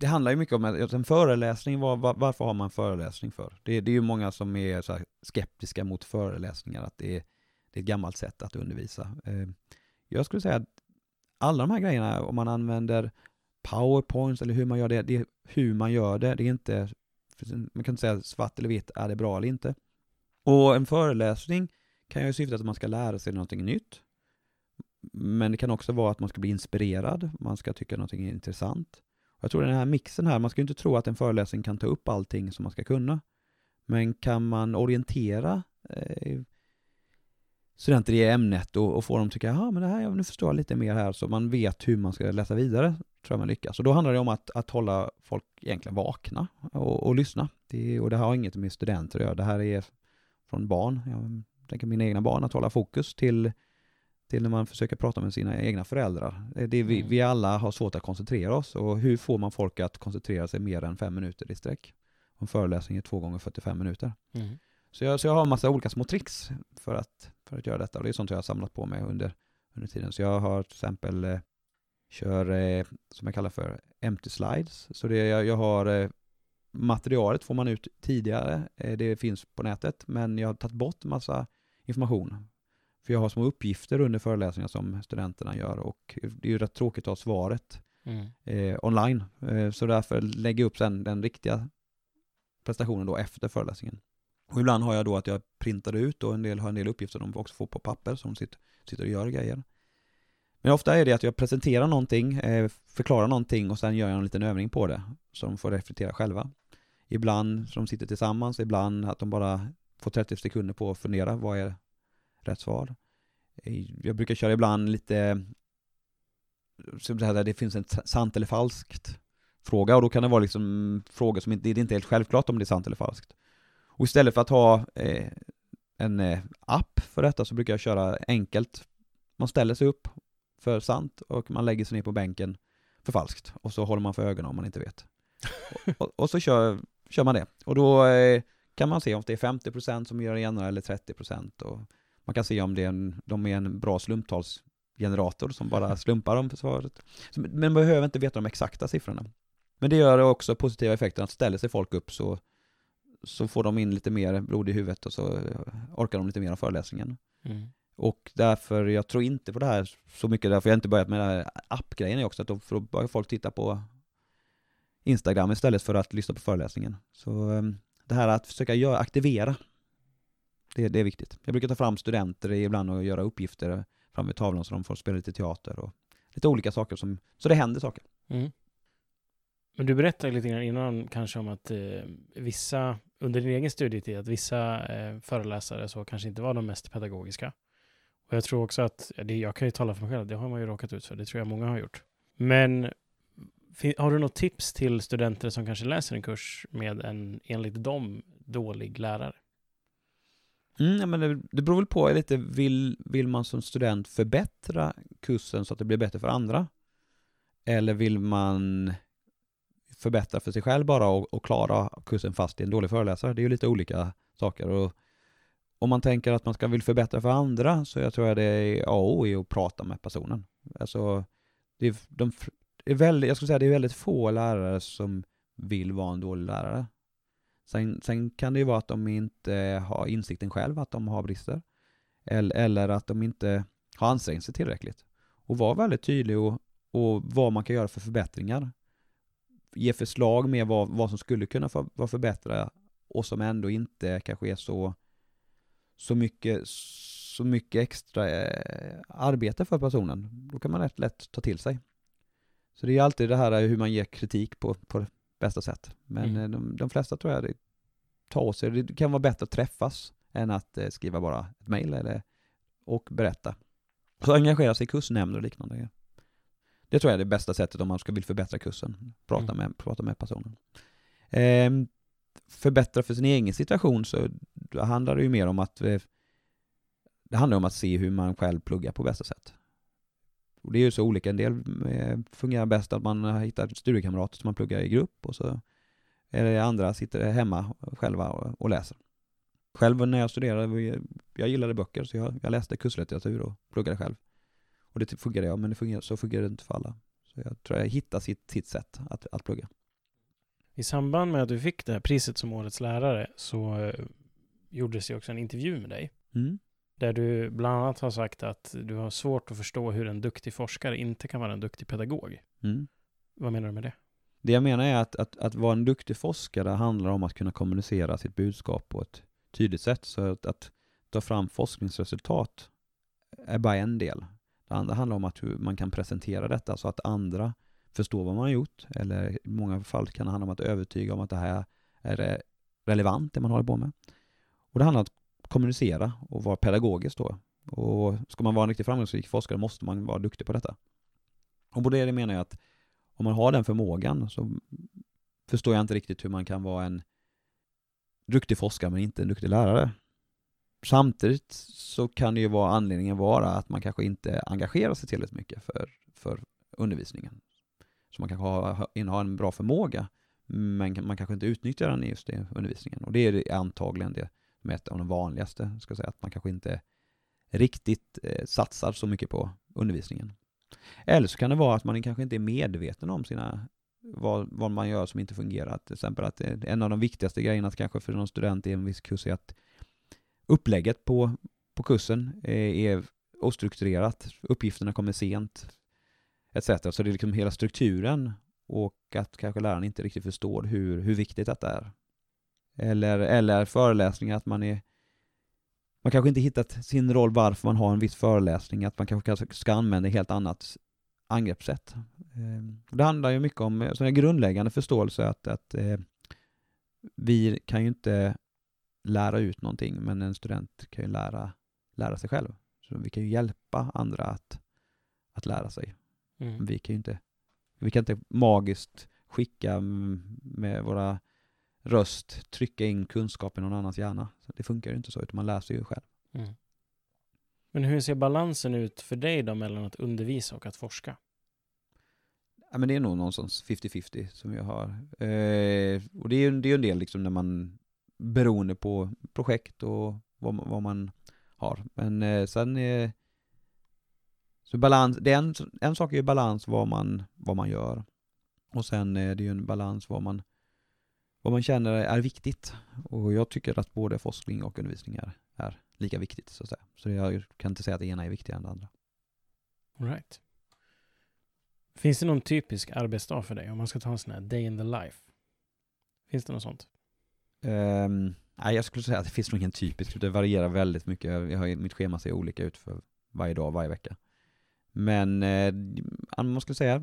Speaker 1: det handlar ju mycket om att en föreläsning, var, var, varför har man föreläsning för? Det, det är ju många som är så skeptiska mot föreläsningar, att det är, det är ett gammalt sätt att undervisa. Eh, jag skulle säga att alla de här grejerna, om man använder powerpoints eller hur man gör det, det är hur man gör det, det är inte, man kan inte säga svart eller vitt, är det bra eller inte? Och en föreläsning kan ju syfta till att man ska lära sig någonting nytt. Men det kan också vara att man ska bli inspirerad, man ska tycka någonting är intressant. Jag tror den här mixen här, man ska ju inte tro att en föreläsning kan ta upp allting som man ska kunna. Men kan man orientera eh, studenter i ämnet och, och få dem att tycka, ja men det här, nu förstår jag lite mer här, så man vet hur man ska läsa vidare, tror jag man lyckas. Och då handlar det om att, att hålla folk egentligen vakna och, och lyssna. Det, och det här har inget med studenter att göra, det här är från barn. Jag tänker mina egna barn, att hålla fokus till, till när man försöker prata med sina egna föräldrar. Det vi, mm. vi alla har svårt att koncentrera oss och hur får man folk att koncentrera sig mer än fem minuter i sträck? Om föreläsning är två gånger 45 minuter. Mm. Så, jag, så jag har en massa olika små tricks för att, för att göra detta och det är sånt jag har samlat på mig under, under tiden. Så jag har till exempel eh, kör, eh, som jag kallar för empty slides. Så det, jag, jag har eh, materialet får man ut tidigare, eh, det finns på nätet, men jag har tagit bort massa information. För jag har små uppgifter under föreläsningar som studenterna gör och det är ju rätt tråkigt att ha svaret mm. eh, online. Eh, så därför lägger jag upp sen den riktiga prestationen då efter föreläsningen. Och ibland har jag då att jag printar ut och en del har en del uppgifter de också får på papper som sitter, sitter och gör grejer. Men ofta är det att jag presenterar någonting, eh, förklarar någonting och sen gör jag en liten övning på det. Så de får reflektera själva. Ibland så de sitter tillsammans, ibland att de bara får 30 sekunder på att fundera, vad är rätt svar? Jag brukar köra ibland lite, det finns en sant eller falskt fråga och då kan det vara liksom frågor som inte, det är inte helt självklart om det är sant eller falskt. Och istället för att ha eh, en eh, app för detta så brukar jag köra enkelt. Man ställer sig upp för sant och man lägger sig ner på bänken för falskt och så håller man för ögonen om man inte vet. och, och, så kör, kör man det. Och då eh, kan man se om det är 50% som gör det ena eller 30% och man kan se om det är en, de är en bra slumptalsgenerator som bara slumpar om svaret. Men man behöver inte veta de exakta siffrorna. Men det gör också positiva effekter att ställer sig folk upp så, så får de in lite mer blod i huvudet och så orkar de lite mer av föreläsningen. Mm. Och därför, jag tror inte på det här så mycket, därför jag inte börjat med den här appgrejen också, att då, för då börjar folk titta på Instagram istället för att lyssna på föreläsningen. Så ehm, det här att försöka göra, aktivera, det, det är viktigt. Jag brukar ta fram studenter ibland och göra uppgifter framme vid tavlan så de får spela lite teater och lite olika saker som, så det händer saker. Mm.
Speaker 2: Men du berättade lite grann innan kanske om att eh, vissa, under din egen studietid, att vissa eh, föreläsare så kanske inte var de mest pedagogiska. Och jag tror också att, det, jag kan ju tala för mig själv, det har man ju råkat ut för, det tror jag många har gjort. Men har du något tips till studenter som kanske läser en kurs med en, enligt dem, dålig lärare?
Speaker 1: Mm, ja, men det, det beror väl på lite, vill, vill man som student förbättra kursen så att det blir bättre för andra? Eller vill man förbättra för sig själv bara och, och klara kursen fast i en dålig föreläsare? Det är ju lite olika saker. Och om man tänker att man ska vill förbättra för andra så jag tror jag det är A och O att prata med personen. Alltså, det är, de, det är väldigt, jag skulle säga det är väldigt få lärare som vill vara en dålig lärare. Sen, sen kan det ju vara att de inte har insikten själv att de har brister. Eller, eller att de inte har ansträngt sig tillräckligt. Och var väldigt tydlig och, och vad man kan göra för förbättringar. Ge förslag med vad, vad som skulle kunna för, vara förbättra och som ändå inte kanske är så, så, mycket, så mycket extra eh, arbete för personen. Då kan man rätt lätt ta till sig. Så det är alltid det här hur man ger kritik på, på bästa sätt. Men
Speaker 2: Mm.
Speaker 1: eh, de, de flesta tror jag det tar sig. Det kan vara bättre att träffas än att eh, skriva bara ett mejl eller och berätta. Så engagera sig i kursnämnder och liknande. Det tror jag är det bästa sättet om man ska vill förbättra kursen. Prata,
Speaker 2: Mm.
Speaker 1: med, prata med personen. Ehm, förbättra för sin egen situation så handlar det ju mer om att eh, det handlar om att se hur man själv pluggar på bästa sätt. Och det är ju så olika. En del eh, fungerar bäst att man hittar studiekamrater som man pluggar i grupp och så är det andra sitter hemma själva och, läser. Själv när jag studerade, jag gillade böcker så jag, jag läste kurslitteratur och pluggade själv. Och det fungerade jag, men det fungerar, så fungerar det inte för alla. Så jag tror jag hittar sitt, sitt sätt att, att plugga.
Speaker 2: I samband med att du fick det här priset som årets lärare så eh, gjordes det också en intervju med dig.
Speaker 1: Mm.
Speaker 2: Där du bland annat har sagt att du har svårt att förstå hur en duktig forskare inte kan vara en duktig pedagog.
Speaker 1: Mm.
Speaker 2: Vad menar du med det?
Speaker 1: Det jag menar är att, att, att vara en duktig forskare handlar om att kunna kommunicera sitt budskap på ett tydligt sätt. Så att, att ta fram forskningsresultat är bara en del. Det andra handlar om att hur man kan presentera detta så att andra förstår vad man har gjort. Eller i många fall kan det handla om att övertyga om att det här är relevant, det man håller på med. Och det handlar om att kommunicera och vara pedagogisk då. Och ska man vara en riktigt framgångsrik forskare måste man vara duktig på detta. Och på det menar jag att om man har den förmågan så förstår jag inte riktigt hur man kan vara en duktig forskare men inte en duktig lärare. Samtidigt så kan det ju vara anledningen vara att man kanske inte engagerar sig tillräckligt mycket för, för undervisningen. Så man kanske har, innehar en bra förmåga men man kanske inte utnyttjar den i just det undervisningen. Och det är antagligen det som är ett av de vanligaste, ska säga, att man kanske inte riktigt eh, satsar så mycket på undervisningen. Eller så kan det vara att man kanske inte är medveten om sina, vad, vad man gör som inte fungerar. Till exempel att eh, en av de viktigaste grejerna kanske för någon student i en viss kurs är att upplägget på, på kursen är, är ostrukturerat, uppgifterna kommer sent, etc. Så det är liksom hela strukturen och att kanske läraren inte riktigt förstår hur, hur viktigt detta är. Eller, eller föreläsningar, att man är man kanske inte hittat sin roll varför man har en viss föreläsning, att man kanske ska använda ett helt annat angreppssätt. Det handlar ju mycket om sån grundläggande förståelse att, att eh, vi kan ju inte lära ut någonting, men en student kan ju lära, lära sig själv. Så vi kan ju hjälpa andra att, att lära sig.
Speaker 2: Mm.
Speaker 1: Vi kan ju inte, vi kan inte magiskt skicka med våra röst trycka in kunskap i någon annans hjärna. Så det funkar ju inte så, utan man lär sig ju själv.
Speaker 2: Mm. Men hur ser balansen ut för dig då mellan att undervisa och att forska?
Speaker 1: Ja, men det är nog någonstans 50-50 som jag har. Eh, och det är ju det är en del liksom när man, beroende på projekt och vad, vad man har. Men eh, sen, eh, så balans, det är en, en sak är ju balans vad man, vad man gör. Och sen är det ju en balans vad man vad man känner är viktigt. Och jag tycker att både forskning och undervisning är, är lika viktigt så att säga. Så jag kan inte säga att det ena är viktigare än det andra.
Speaker 2: All right. Finns det någon typisk arbetsdag för dig? Om man ska ta en sån här day in the life. Finns det något sånt?
Speaker 1: Um, nej, jag skulle säga att det finns nog ingen typisk, det varierar väldigt mycket. Jag har, mitt schema ser olika ut för varje dag, varje vecka. Men eh, man skulle säga,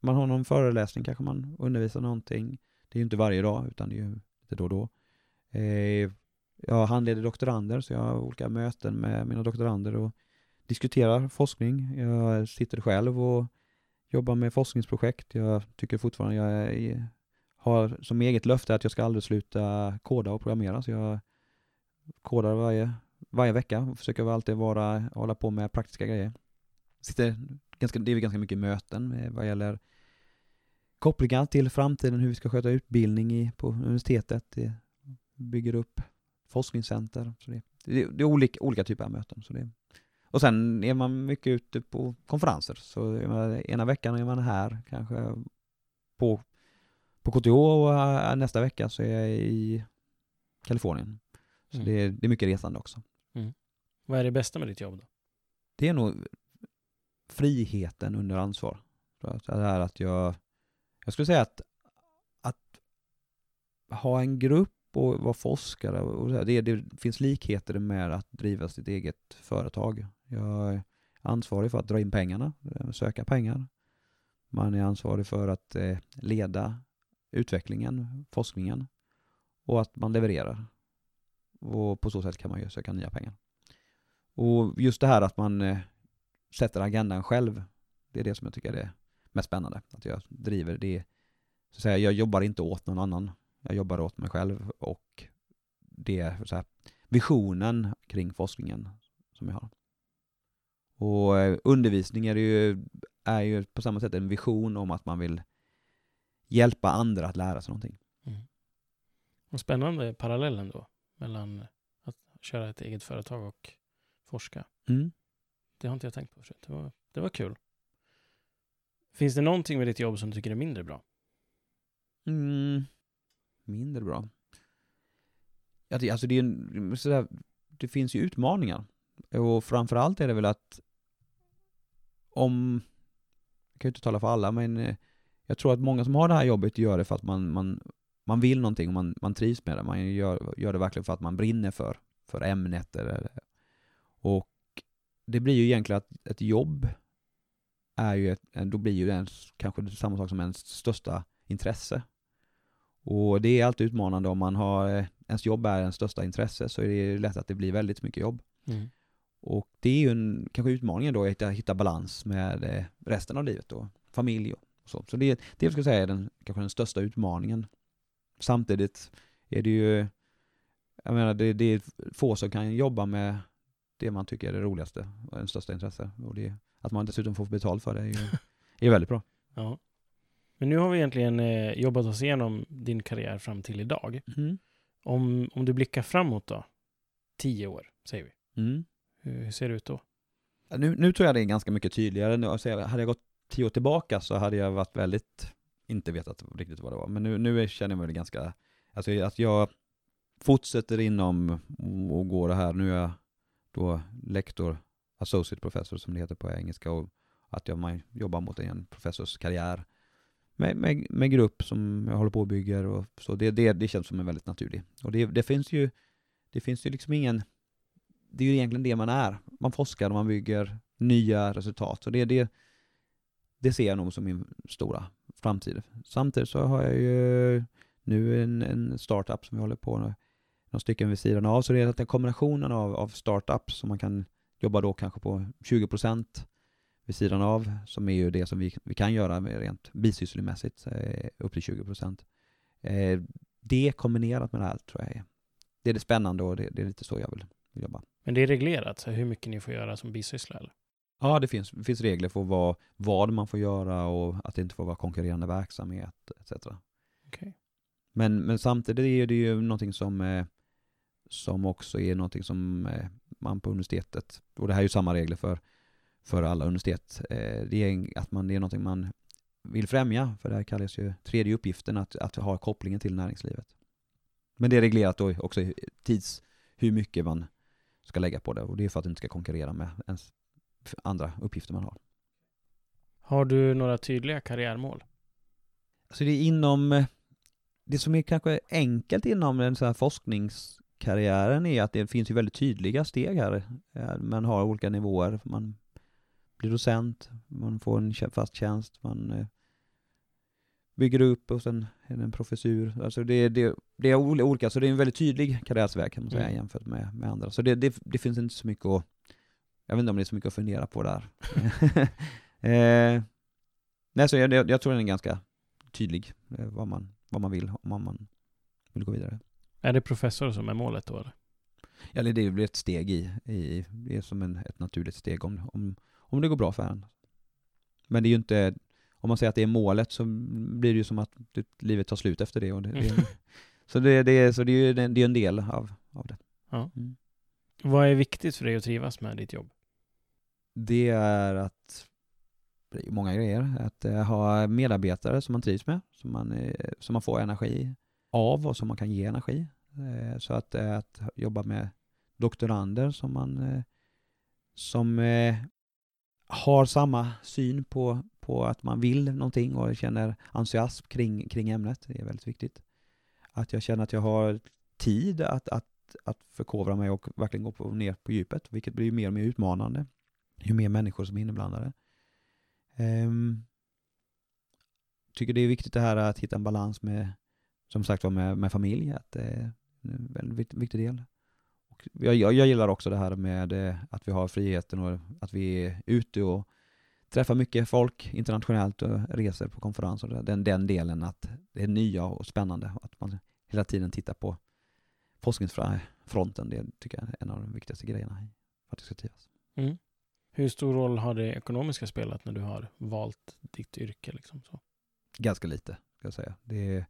Speaker 1: man har någon föreläsning kanske man undervisar någonting. Det är ju inte varje dag, utan det är ju lite då och då. Eh, jag handleder doktorander, så jag har olika möten med mina doktorander och diskuterar forskning. Jag sitter själv och jobbar med forskningsprojekt. Jag tycker fortfarande jag är, har som eget löfte att jag ska aldrig sluta koda och programmera, så jag kodar varje, varje vecka och försöker alltid vara, hålla på med praktiska grejer. Sitter ganska, det är ganska mycket möten vad gäller kopplingar till framtiden, hur vi ska sköta utbildning i, på universitetet. Det bygger upp forskningscenter. Så det, det, det är olika, olika typer av möten. Så det, och sen är man mycket ute på konferenser. Så ena veckan är man här kanske på, på KTH och nästa vecka så är jag i Kalifornien. Så
Speaker 2: Mm.
Speaker 1: det, är, det är mycket resande också.
Speaker 2: Vad är det bästa med ditt jobb då?
Speaker 1: Det är nog friheten under ansvar. Det här att jag, jag skulle säga att, att ha en grupp och vara forskare, och så här, det, det finns likheter med att driva sitt eget företag. Jag är ansvarig för att dra in pengarna, eh, söka pengar. Man är ansvarig för att eh, leda utvecklingen, forskningen och att man levererar. Och på så sätt kan man ju söka nya pengar. Och just det här att man eh, sätter agendan själv, det är det som jag tycker är det mest spännande. Att jag driver det, så att säga, jag jobbar inte åt någon annan. Jag jobbar åt mig själv och det är så här, visionen kring forskningen som jag har. Och eh, undervisning är ju, är ju på samma sätt en vision om att man vill hjälpa andra att lära sig någonting.
Speaker 2: Mm. Och spännande parallellen då mellan att köra ett eget företag och forska.
Speaker 1: Mm.
Speaker 2: Det har inte jag tänkt på förut. Det var, det var kul. Finns det någonting med ditt jobb som du tycker är mindre bra?
Speaker 1: Mm. Mindre bra. Ja, det, alltså det, är en, sådär, det finns ju utmaningar. Och framförallt är det väl att om, jag kan ju inte tala för alla, men eh, jag tror att många som har det här jobbet gör det för att man, man, man vill någonting och man, man trivs med det. Man gör, gör det verkligen för att man brinner för, för ämnet. Eller, och det blir ju egentligen att ett jobb är ju, ett, då blir ju det kanske samma sak som ens största intresse. Och det är alltid utmanande om man har, eh, ens jobb är ens största intresse så är det lätt att det blir väldigt mycket jobb.
Speaker 2: Mm.
Speaker 1: Och det är ju en, kanske utmaningen då, att hitta, hitta balans med eh, resten av livet då, familj och så. Så det, det jag skulle säga är den, kanske den största utmaningen. Samtidigt är det ju, jag menar det, det är få som kan jobba med det man tycker är det roligaste och den största intresse. Och det, att man dessutom får betalt för det är ju är väldigt bra.
Speaker 2: Ja. Men nu har vi egentligen eh, jobbat oss igenom din karriär fram till idag.
Speaker 1: Mm.
Speaker 2: Om, om du blickar framåt då, tio år säger vi.
Speaker 1: Mm.
Speaker 2: Hur, hur ser det ut då?
Speaker 1: Nu, nu tror jag det är ganska mycket tydligare. Nu, alltså, hade jag gått tio år tillbaka så hade jag varit väldigt, inte vetat riktigt vad det var. Men nu, nu känner jag mig ganska, alltså att jag fortsätter inom och går det här. Nu är jag då lektor, associate professor som det heter på engelska och att jag man jobbar mot en professorskarriär med, med, med grupp som jag håller på och bygger och så. Det, det, det känns som en väldigt naturlig. Och det, det finns ju, det finns ju liksom ingen, det är ju egentligen det man är. Man forskar och man bygger nya resultat. Och det, det, det ser jag nog som min stora framtid. Samtidigt så har jag ju nu en, en startup som vi håller på med, några stycken vid sidan av. Så det är att den kombinationen av, av startups som man kan jobba då kanske på 20% vid sidan av, som är ju det som vi, vi kan göra rent bisysslemässigt, eh, upp till 20%. Eh, det kombinerat med det här tror jag är, det är det spännande och det, det är lite så jag vill, jobba.
Speaker 2: Men det är reglerat, så hur mycket ni får göra som bisyssla eller?
Speaker 1: Ja, det finns, det finns regler för vad, vad man får göra och att det inte får vara konkurrerande verksamhet etc.
Speaker 2: Okej.
Speaker 1: Men, men samtidigt är det ju någonting som, eh, som också är någonting som man på universitetet, och det här är ju samma regler för, för alla universitet, eh, det är en- att man, det är någonting man vill främja, för det här kallas ju tredje uppgiften, att, att ha kopplingen till näringslivet. Men det är reglerat då också i tids, hur mycket man ska lägga på det, och det är för att det inte ska konkurrera med ens andra uppgifter man har.
Speaker 2: Har du några tydliga karriärmål?
Speaker 1: Alltså det är inom, det som är kanske enkelt inom den så här forskningskarriären är att det finns ju väldigt tydliga steg här. Eh, Man har olika nivåer, man blir docent, man får en fast tjänst, man eh, bygger upp och sen är det en professur. Alltså det, det, det är ol- olika, så det är en väldigt tydlig karriärsväg kan man säga
Speaker 2: Mm.
Speaker 1: jämfört med, med andra. Så det, det, det finns inte så mycket att, jag vet inte om det är så mycket att fundera på där. eh, nej, så jag, jag, jag tror den är ganska tydlig eh, vad man, vad man vill om man vill gå vidare.
Speaker 2: Är det professor som är målet då eller?
Speaker 1: Eller det blir ett steg i, i det är som en, ett naturligt steg om, om, om det går bra för en. Men det är ju inte, om man säger att det är målet så blir det ju som att livet tar slut efter det. Och det, det så det, det, är- så det är ju det är en del av, av det.
Speaker 2: Ja.
Speaker 1: Mm.
Speaker 2: Vad är viktigt för dig att trivas med ditt jobb?
Speaker 1: Det är att, det är många grejer, att eh, ha medarbetare som man trivs med, som man, eh, som man får energi av och som man kan ge energi. Eh, Så att, eh, att jobba med doktorander som man, eh, som eh, har samma syn på, på att man vill någonting och känner entusiasm kring, kring ämnet. Det är väldigt viktigt. Att jag känner att jag har tid att, att, att förkovra mig och verkligen gå på, ner på djupet, vilket blir mer och mer utmanande ju mer människor som är inblandade. Um, tycker det är viktigt det här att hitta en balans med, som sagt var, med, med familj. Att eh, en väldigt viktig del. Och jag, jag, jag gillar också det här med eh, att vi har friheten och att vi är ute och träffar mycket folk internationellt och reser på konferenser. Den, den delen att det är nya och spännande och att man hela tiden tittar på forskningsfronten. Det tycker jag är en av de viktigaste grejerna för att trivas.
Speaker 2: Mm. Hur stor roll har det ekonomiska spelat när du har valt ditt yrke? Liksom så?
Speaker 1: Ganska lite, ska jag säga. Det är,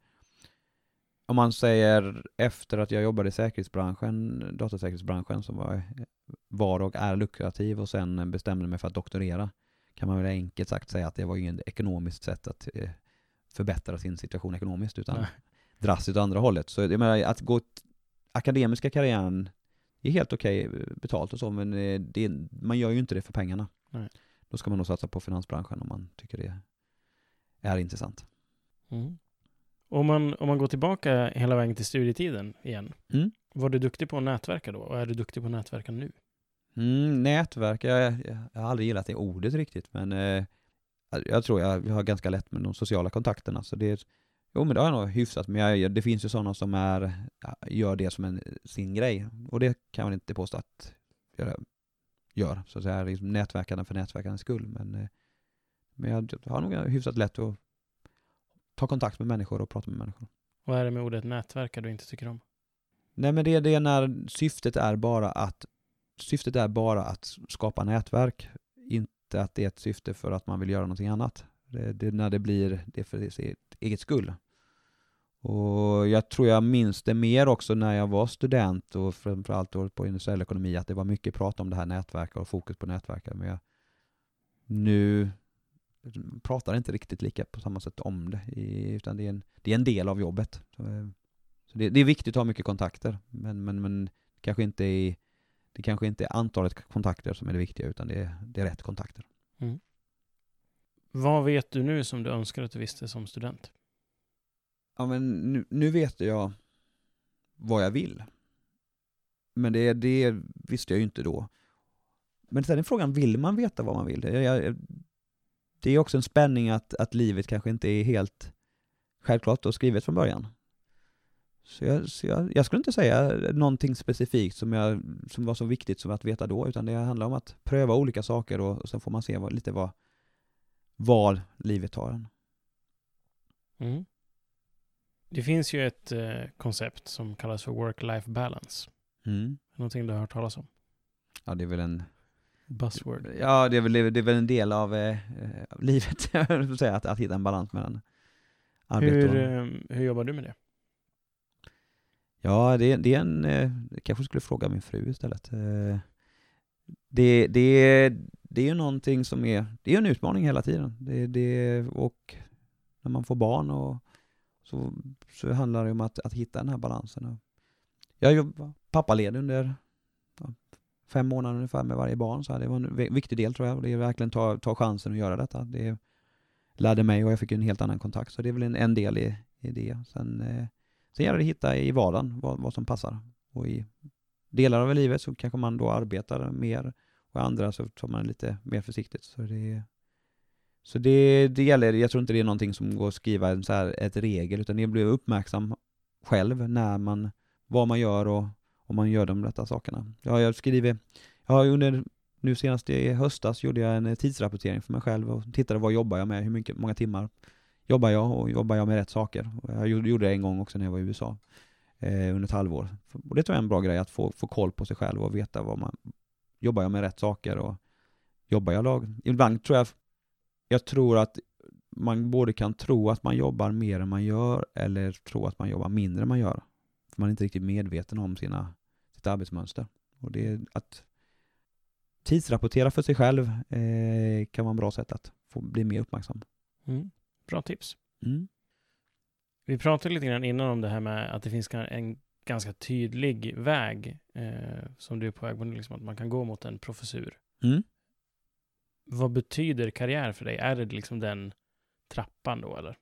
Speaker 1: om man säger efter att jag jobbade i säkerhetsbranschen, datasäkerhetsbranschen, som var, var och är lukrativ och sen bestämde mig för att doktorera, kan man väl enkelt sagt säga att det var inget ekonomiskt sätt att eh, förbättra sin situation ekonomiskt, utan Nej. drastiskt åt andra hållet. Så jag menar, att gå akademiska karriären är helt okej okay betalt och så, men eh, det, man gör ju inte det för pengarna. Nej. Då ska man nog satsa på finansbranschen om man tycker det är intressant.
Speaker 2: Mm. Om, man, om man går tillbaka hela vägen till studietiden igen, mm. var du duktig på att nätverka då? Och är du duktig på att nätverka nu?
Speaker 1: Mm, nätverka, jag, jag, har aldrig gillat det ordet riktigt, men eh, jag tror jag, har ganska lätt med de sociala kontakterna, så det Jo men det har jag nog hyfsat, men jag, det finns ju sådana som är, gör det som en, sin grej. Och det kan man inte påstå att jag gör, så att säga, liksom nätverkande för nätverkandets skull. Men, eh, men jag har nog hyfsat lätt att ta kontakt med människor och prata med människor.
Speaker 2: Vad är det med ordet nätverka du inte tycker om?
Speaker 1: Nej men det, det är när syftet är bara att syftet är bara att skapa nätverk, inte att det är ett syfte för att man vill göra någonting annat. Det, det när det blir det för sitt eget skull. Och jag tror jag minns det mer också när jag var student och framförallt då på industriell ekonomi, att det var mycket prat om det här nätverket och fokus på nätverket. Men jag, nu pratar inte riktigt lika på samma sätt om det, utan det är en, det är en del av jobbet. Så, så det, det, är viktigt att ha mycket kontakter, men, men, men kanske inte är, det kanske inte är antalet kontakter som är det viktiga, utan det är, det är rätt kontakter. Mm.
Speaker 2: Vad vet du nu som du önskar att du visste som student?
Speaker 1: Ja, men nu, nu vet jag vad jag vill. Men det, det visste jag ju inte då. Men sen är frågan, vill man veta vad man vill? Jag, jag, det är också en spänning att, att livet kanske inte är helt självklart och skrivet från början. Så, jag, så jag, jag, skulle inte säga någonting specifikt som, jag, som var så viktigt som att veta då, utan det handlar om att pröva olika saker och, och sen får man se vad, lite vad, var livet tar en.
Speaker 2: Mm. Det finns ju ett eh, koncept som kallas för work-life balance. Mm. Någonting du har hört talas om?
Speaker 1: Ja, det är väl en...
Speaker 2: Buzzword.
Speaker 1: Ja, det är väl, det är väl en del av eh, livet, att, att hitta en balans mellan
Speaker 2: arbete hur, och... Eh, hur jobbar du med det?
Speaker 1: Ja, det, det är en... Eh, kanske skulle fråga min fru istället. Eh, det, det, det är ju någonting som är, det är en utmaning hela tiden. Det, det, och när man får barn och så, så handlar det om att, att hitta den här balansen. Jag jobbar pappaledig under fem månader ungefär med varje barn, så det var en viktig del tror jag. Det är verkligen ta, ta chansen att göra detta. Det lärde mig och jag fick en helt annan kontakt, så det är väl en, en del i, i det. Sen, eh, sen gäller det att hitta i vardagen vad, vad som passar. Och i delar av livet så kanske man då arbetar mer och andra så tar man lite mer försiktigt. Så det, så det, det gäller, jag tror inte det är någonting som går att skriva en så här, ett regel, utan det blir uppmärksam själv när man, vad man gör och om man gör de rätta sakerna. Jag har skrivit, jag har under, nu senast i höstas gjorde jag en tidsrapportering för mig själv och tittade vad jobbar jag med, hur mycket, många timmar jobbar jag och jobbar jag med rätt saker. Och jag gjorde det en gång också när jag var i USA eh, under ett halvår. Och det tror jag är en bra grej, att få, få koll på sig själv och veta vad man, jobbar jag med rätt saker och jobbar jag lag? Ibland tror jag, jag tror att man både kan tro att man jobbar mer än man gör eller tro att man jobbar mindre än man gör. För man är inte riktigt medveten om sina, sitt arbetsmönster. Och det att tidsrapportera för sig själv eh, kan vara en bra sätt att få bli mer uppmärksam.
Speaker 2: Mm. Bra tips. Mm. Vi pratade lite grann innan om det här med att det finns en ganska tydlig väg eh, som du är på väg på, liksom att man kan gå mot en professur. Mm. Vad betyder karriär för dig? Är det liksom den trappan då eller?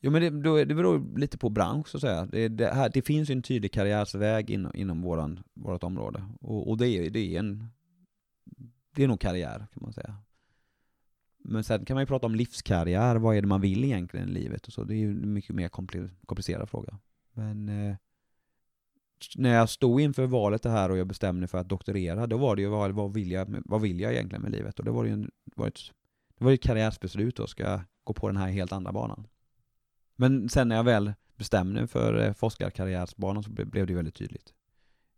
Speaker 1: Jo men det, då, det beror lite på bransch så att säga. Det, det, här, det finns ju en tydlig karriärsväg inom, inom våran, vårat område. Och, och det, är, det är en, det är nog karriär kan man säga. Men sen kan man ju prata om livskarriär, vad är det man vill egentligen i livet och så. Det är ju en mycket mer komplicerad fråga. Men eh, när jag stod inför valet det här och jag bestämde mig för att doktorera, då var det ju vad, vad, vill, jag, vad vill jag egentligen med livet? Och det var ju en, var ett, det var ett karriärsbeslut då, ska jag gå på den här helt andra banan. Men sen när jag väl bestämde mig för eh, forskarkarriärsbanan så blev det väldigt tydligt.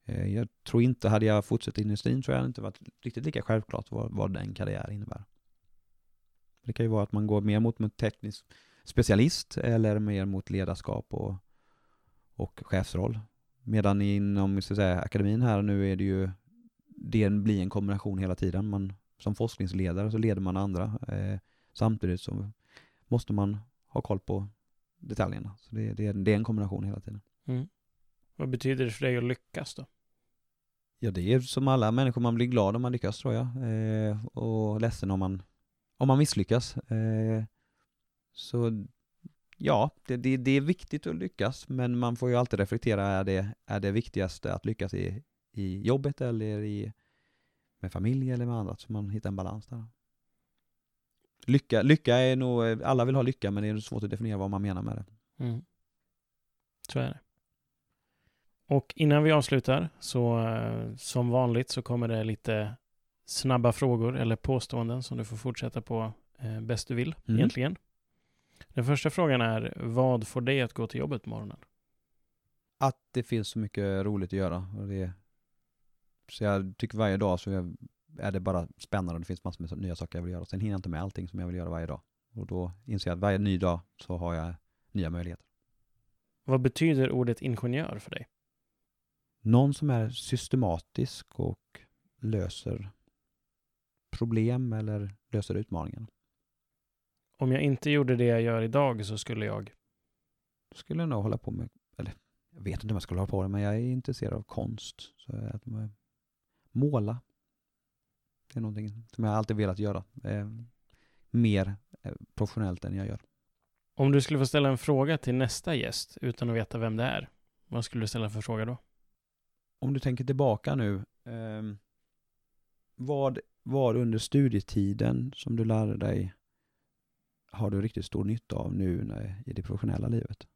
Speaker 1: Eh, jag tror inte, hade jag fortsatt i industrin tror jag inte varit riktigt lika självklart vad, vad den karriär innebär. Det kan ju vara att man går mer mot en teknisk specialist eller mer mot ledarskap och, och chefsroll. Medan inom så säga, akademin här nu är det ju, det blir en kombination hela tiden. Man, som forskningsledare så leder man andra. Eh, samtidigt så måste man ha koll på detaljerna. Så det, det, det är en kombination hela tiden.
Speaker 2: Mm. Vad betyder det för dig att lyckas då?
Speaker 1: Ja, det är som alla människor, man blir glad om man lyckas tror jag. Eh, och ledsen om man, om man misslyckas. Eh, så ja, det, det, det, är viktigt att lyckas, men man får ju alltid reflektera, är det, är det viktigaste att lyckas i, i jobbet eller i, med familj eller med annat, så man hittar en balans där. Lycka, lycka är nog, alla vill ha lycka, men det är svårt att definiera vad man menar med det.
Speaker 2: Mm. Så är det. Och innan vi avslutar, så eh, som vanligt så kommer det lite snabba frågor eller påståenden som du får fortsätta på eh, bäst du vill, mm. egentligen. Den första frågan är, vad får dig att gå till jobbet på morgonen?
Speaker 1: Att det finns så mycket roligt att göra. Och det, så jag tycker varje dag så är det bara spännande och det finns massor med nya saker jag vill göra. Sen hinner jag inte med allting som jag vill göra varje dag. Och då inser jag att varje ny dag så har jag nya möjligheter.
Speaker 2: Vad betyder ordet ingenjör för dig?
Speaker 1: Någon som är systematisk och löser problem eller löser utmaningen.
Speaker 2: Om jag inte gjorde det jag gör idag så skulle jag?
Speaker 1: Då skulle jag nog hålla på med, eller jag vet inte om jag skulle hålla på med men jag är intresserad av konst. Så att måla. Det är någonting som jag alltid velat göra. Eh, mer eh, professionellt än jag gör.
Speaker 2: Om du skulle få ställa en fråga till nästa gäst utan att veta vem det är, vad skulle du ställa för fråga då?
Speaker 1: Om du tänker tillbaka nu, eh, vad var under studietiden som du lärde dig har du riktigt stor nytta av nu när, i det professionella livet.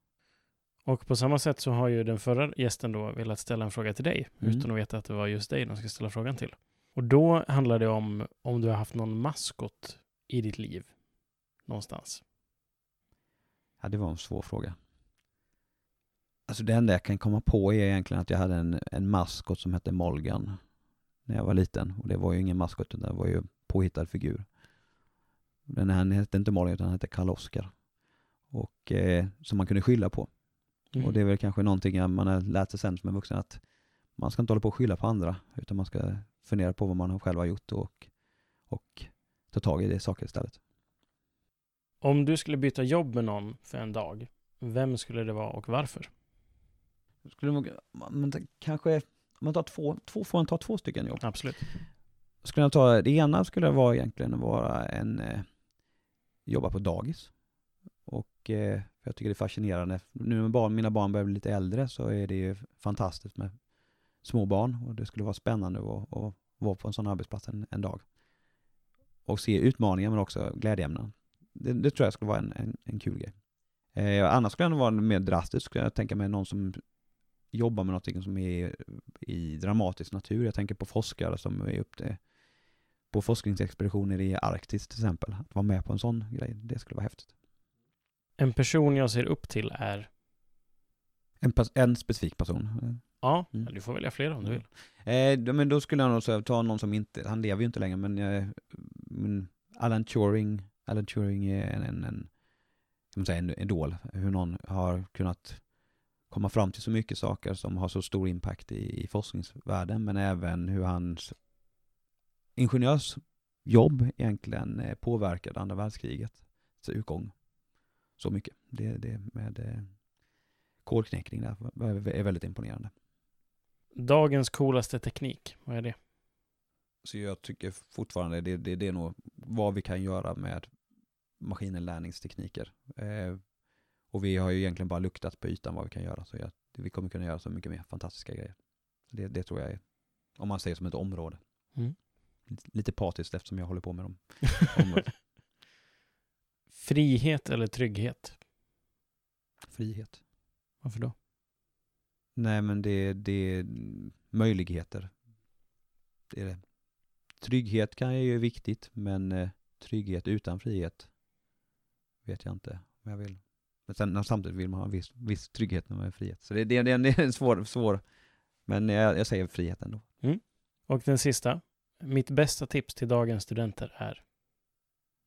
Speaker 2: Och på samma sätt så har ju den förra gästen då velat ställa en fråga till dig, mm. utan att veta att det var just dig de ska ställa frågan till. Och då handlar det om om du har haft någon maskot i ditt liv någonstans.
Speaker 1: Ja, det var en svår fråga. Alltså det enda jag kan komma på är egentligen att jag hade en, en maskot som hette Molgan när jag var liten. Och det var ju ingen maskot, utan det var ju påhittad figur. Den här hette inte Malin utan han hette Karl-Oskar. Och eh, som man kunde skylla på. Mm. Och det är väl kanske någonting man har lärt sig sen som en vuxen att man ska inte hålla på och skylla på andra utan man ska fundera på vad man själv har gjort och, och ta tag i det saker istället.
Speaker 2: Om du skulle byta jobb med någon för en dag, vem skulle det vara och varför?
Speaker 1: Skulle man, man kanske, om man tar två, två, får man ta två stycken jobb?
Speaker 2: Absolut.
Speaker 1: Skulle jag ta, det ena skulle vara egentligen vara en eh, jobbar på dagis. Och eh, jag tycker det är fascinerande. Nu när barn, mina barn börjar bli lite äldre så är det ju fantastiskt med små barn och det skulle vara spännande att, att vara på en sån arbetsplats en, en, dag. Och se utmaningar men också glädjeämnen. Det, det, tror jag skulle vara en, en, en kul grej. Eh, annars skulle det vara mer drastiskt, skulle jag tänka mig någon som jobbar med något som är i dramatisk natur. Jag tänker på forskare som är upp till på forskningsexpeditioner i Arktis till exempel. Att vara med på en sån grej, det skulle vara häftigt.
Speaker 2: En person jag ser upp till är?
Speaker 1: En, en specifik person.
Speaker 2: Ja, mm. du får välja fler om du vill.
Speaker 1: Eh, men då skulle jag nog ta någon som inte, han lever ju inte längre, men, eh, men Alan Turing, Alan Turing är en, en, en, som säga, en idol. Hur någon har kunnat komma fram till så mycket saker som har så stor impact i, i forskningsvärlden, men även hur hans ingenjörsjobb egentligen eh, påverkade andra världskrigets utgång så mycket. Det, det med eh, kodknäckning där är väldigt imponerande.
Speaker 2: Dagens coolaste teknik, vad är det?
Speaker 1: Så jag tycker fortfarande det, det, det är nog vad vi kan göra med maskininlärningstekniker. Eh, och vi har ju egentligen bara luktat på ytan vad vi kan göra. Så jag, vi kommer kunna göra så mycket mer fantastiska grejer. Det, det tror jag är, om man säger som ett område.
Speaker 2: Mm.
Speaker 1: Lite patiskt eftersom jag håller på med dem.
Speaker 2: Frihet eller trygghet?
Speaker 1: Frihet.
Speaker 2: Varför då?
Speaker 1: Nej men det, det är möjligheter. Det är det. Trygghet kan ju är viktigt men eh, trygghet utan frihet vet jag inte om jag vill. Men sen, samtidigt vill man ha en viss, viss trygghet när man är frihet. Så det, det, det, det är en svår, svår men jag, jag säger frihet ändå.
Speaker 2: Mm. Och den sista. Mitt bästa tips till dagens studenter är?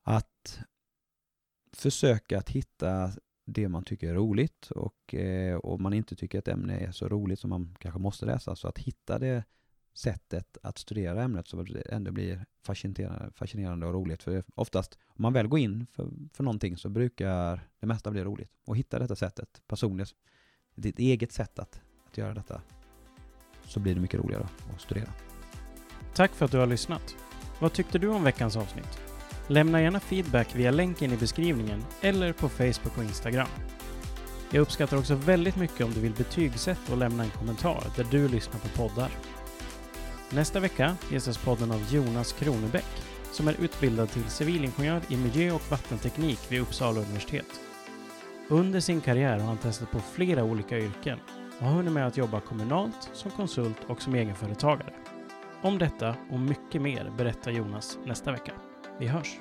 Speaker 1: Att försöka att hitta det man tycker är roligt och eh, om man inte tycker att ämne är så roligt som man kanske måste läsa, så att hitta det sättet att studera ämnet så att det ändå blir fascinerande, fascinerande och roligt. För oftast, om man väl går in för, för någonting så brukar det mesta bli roligt. Och hitta detta sättet, personligt, ditt eget sätt att, att göra detta, så blir det mycket roligare att studera.
Speaker 2: Tack för att du har lyssnat. Vad tyckte du om veckans avsnitt? Lämna gärna feedback via länken i beskrivningen eller på Facebook och Instagram. Jag uppskattar också väldigt mycket om du vill betygsätta och lämna en kommentar där du lyssnar på poddar. Nästa vecka gästas podden av Jonas Kronebäck som är utbildad till civilingenjör i miljö och vattenteknik vid Uppsala universitet. Under sin karriär har han testat på flera olika yrken och har hunnit med att jobba kommunalt, som konsult och som egenföretagare. Om detta och mycket mer berättar Jonas nästa vecka. Vi hörs!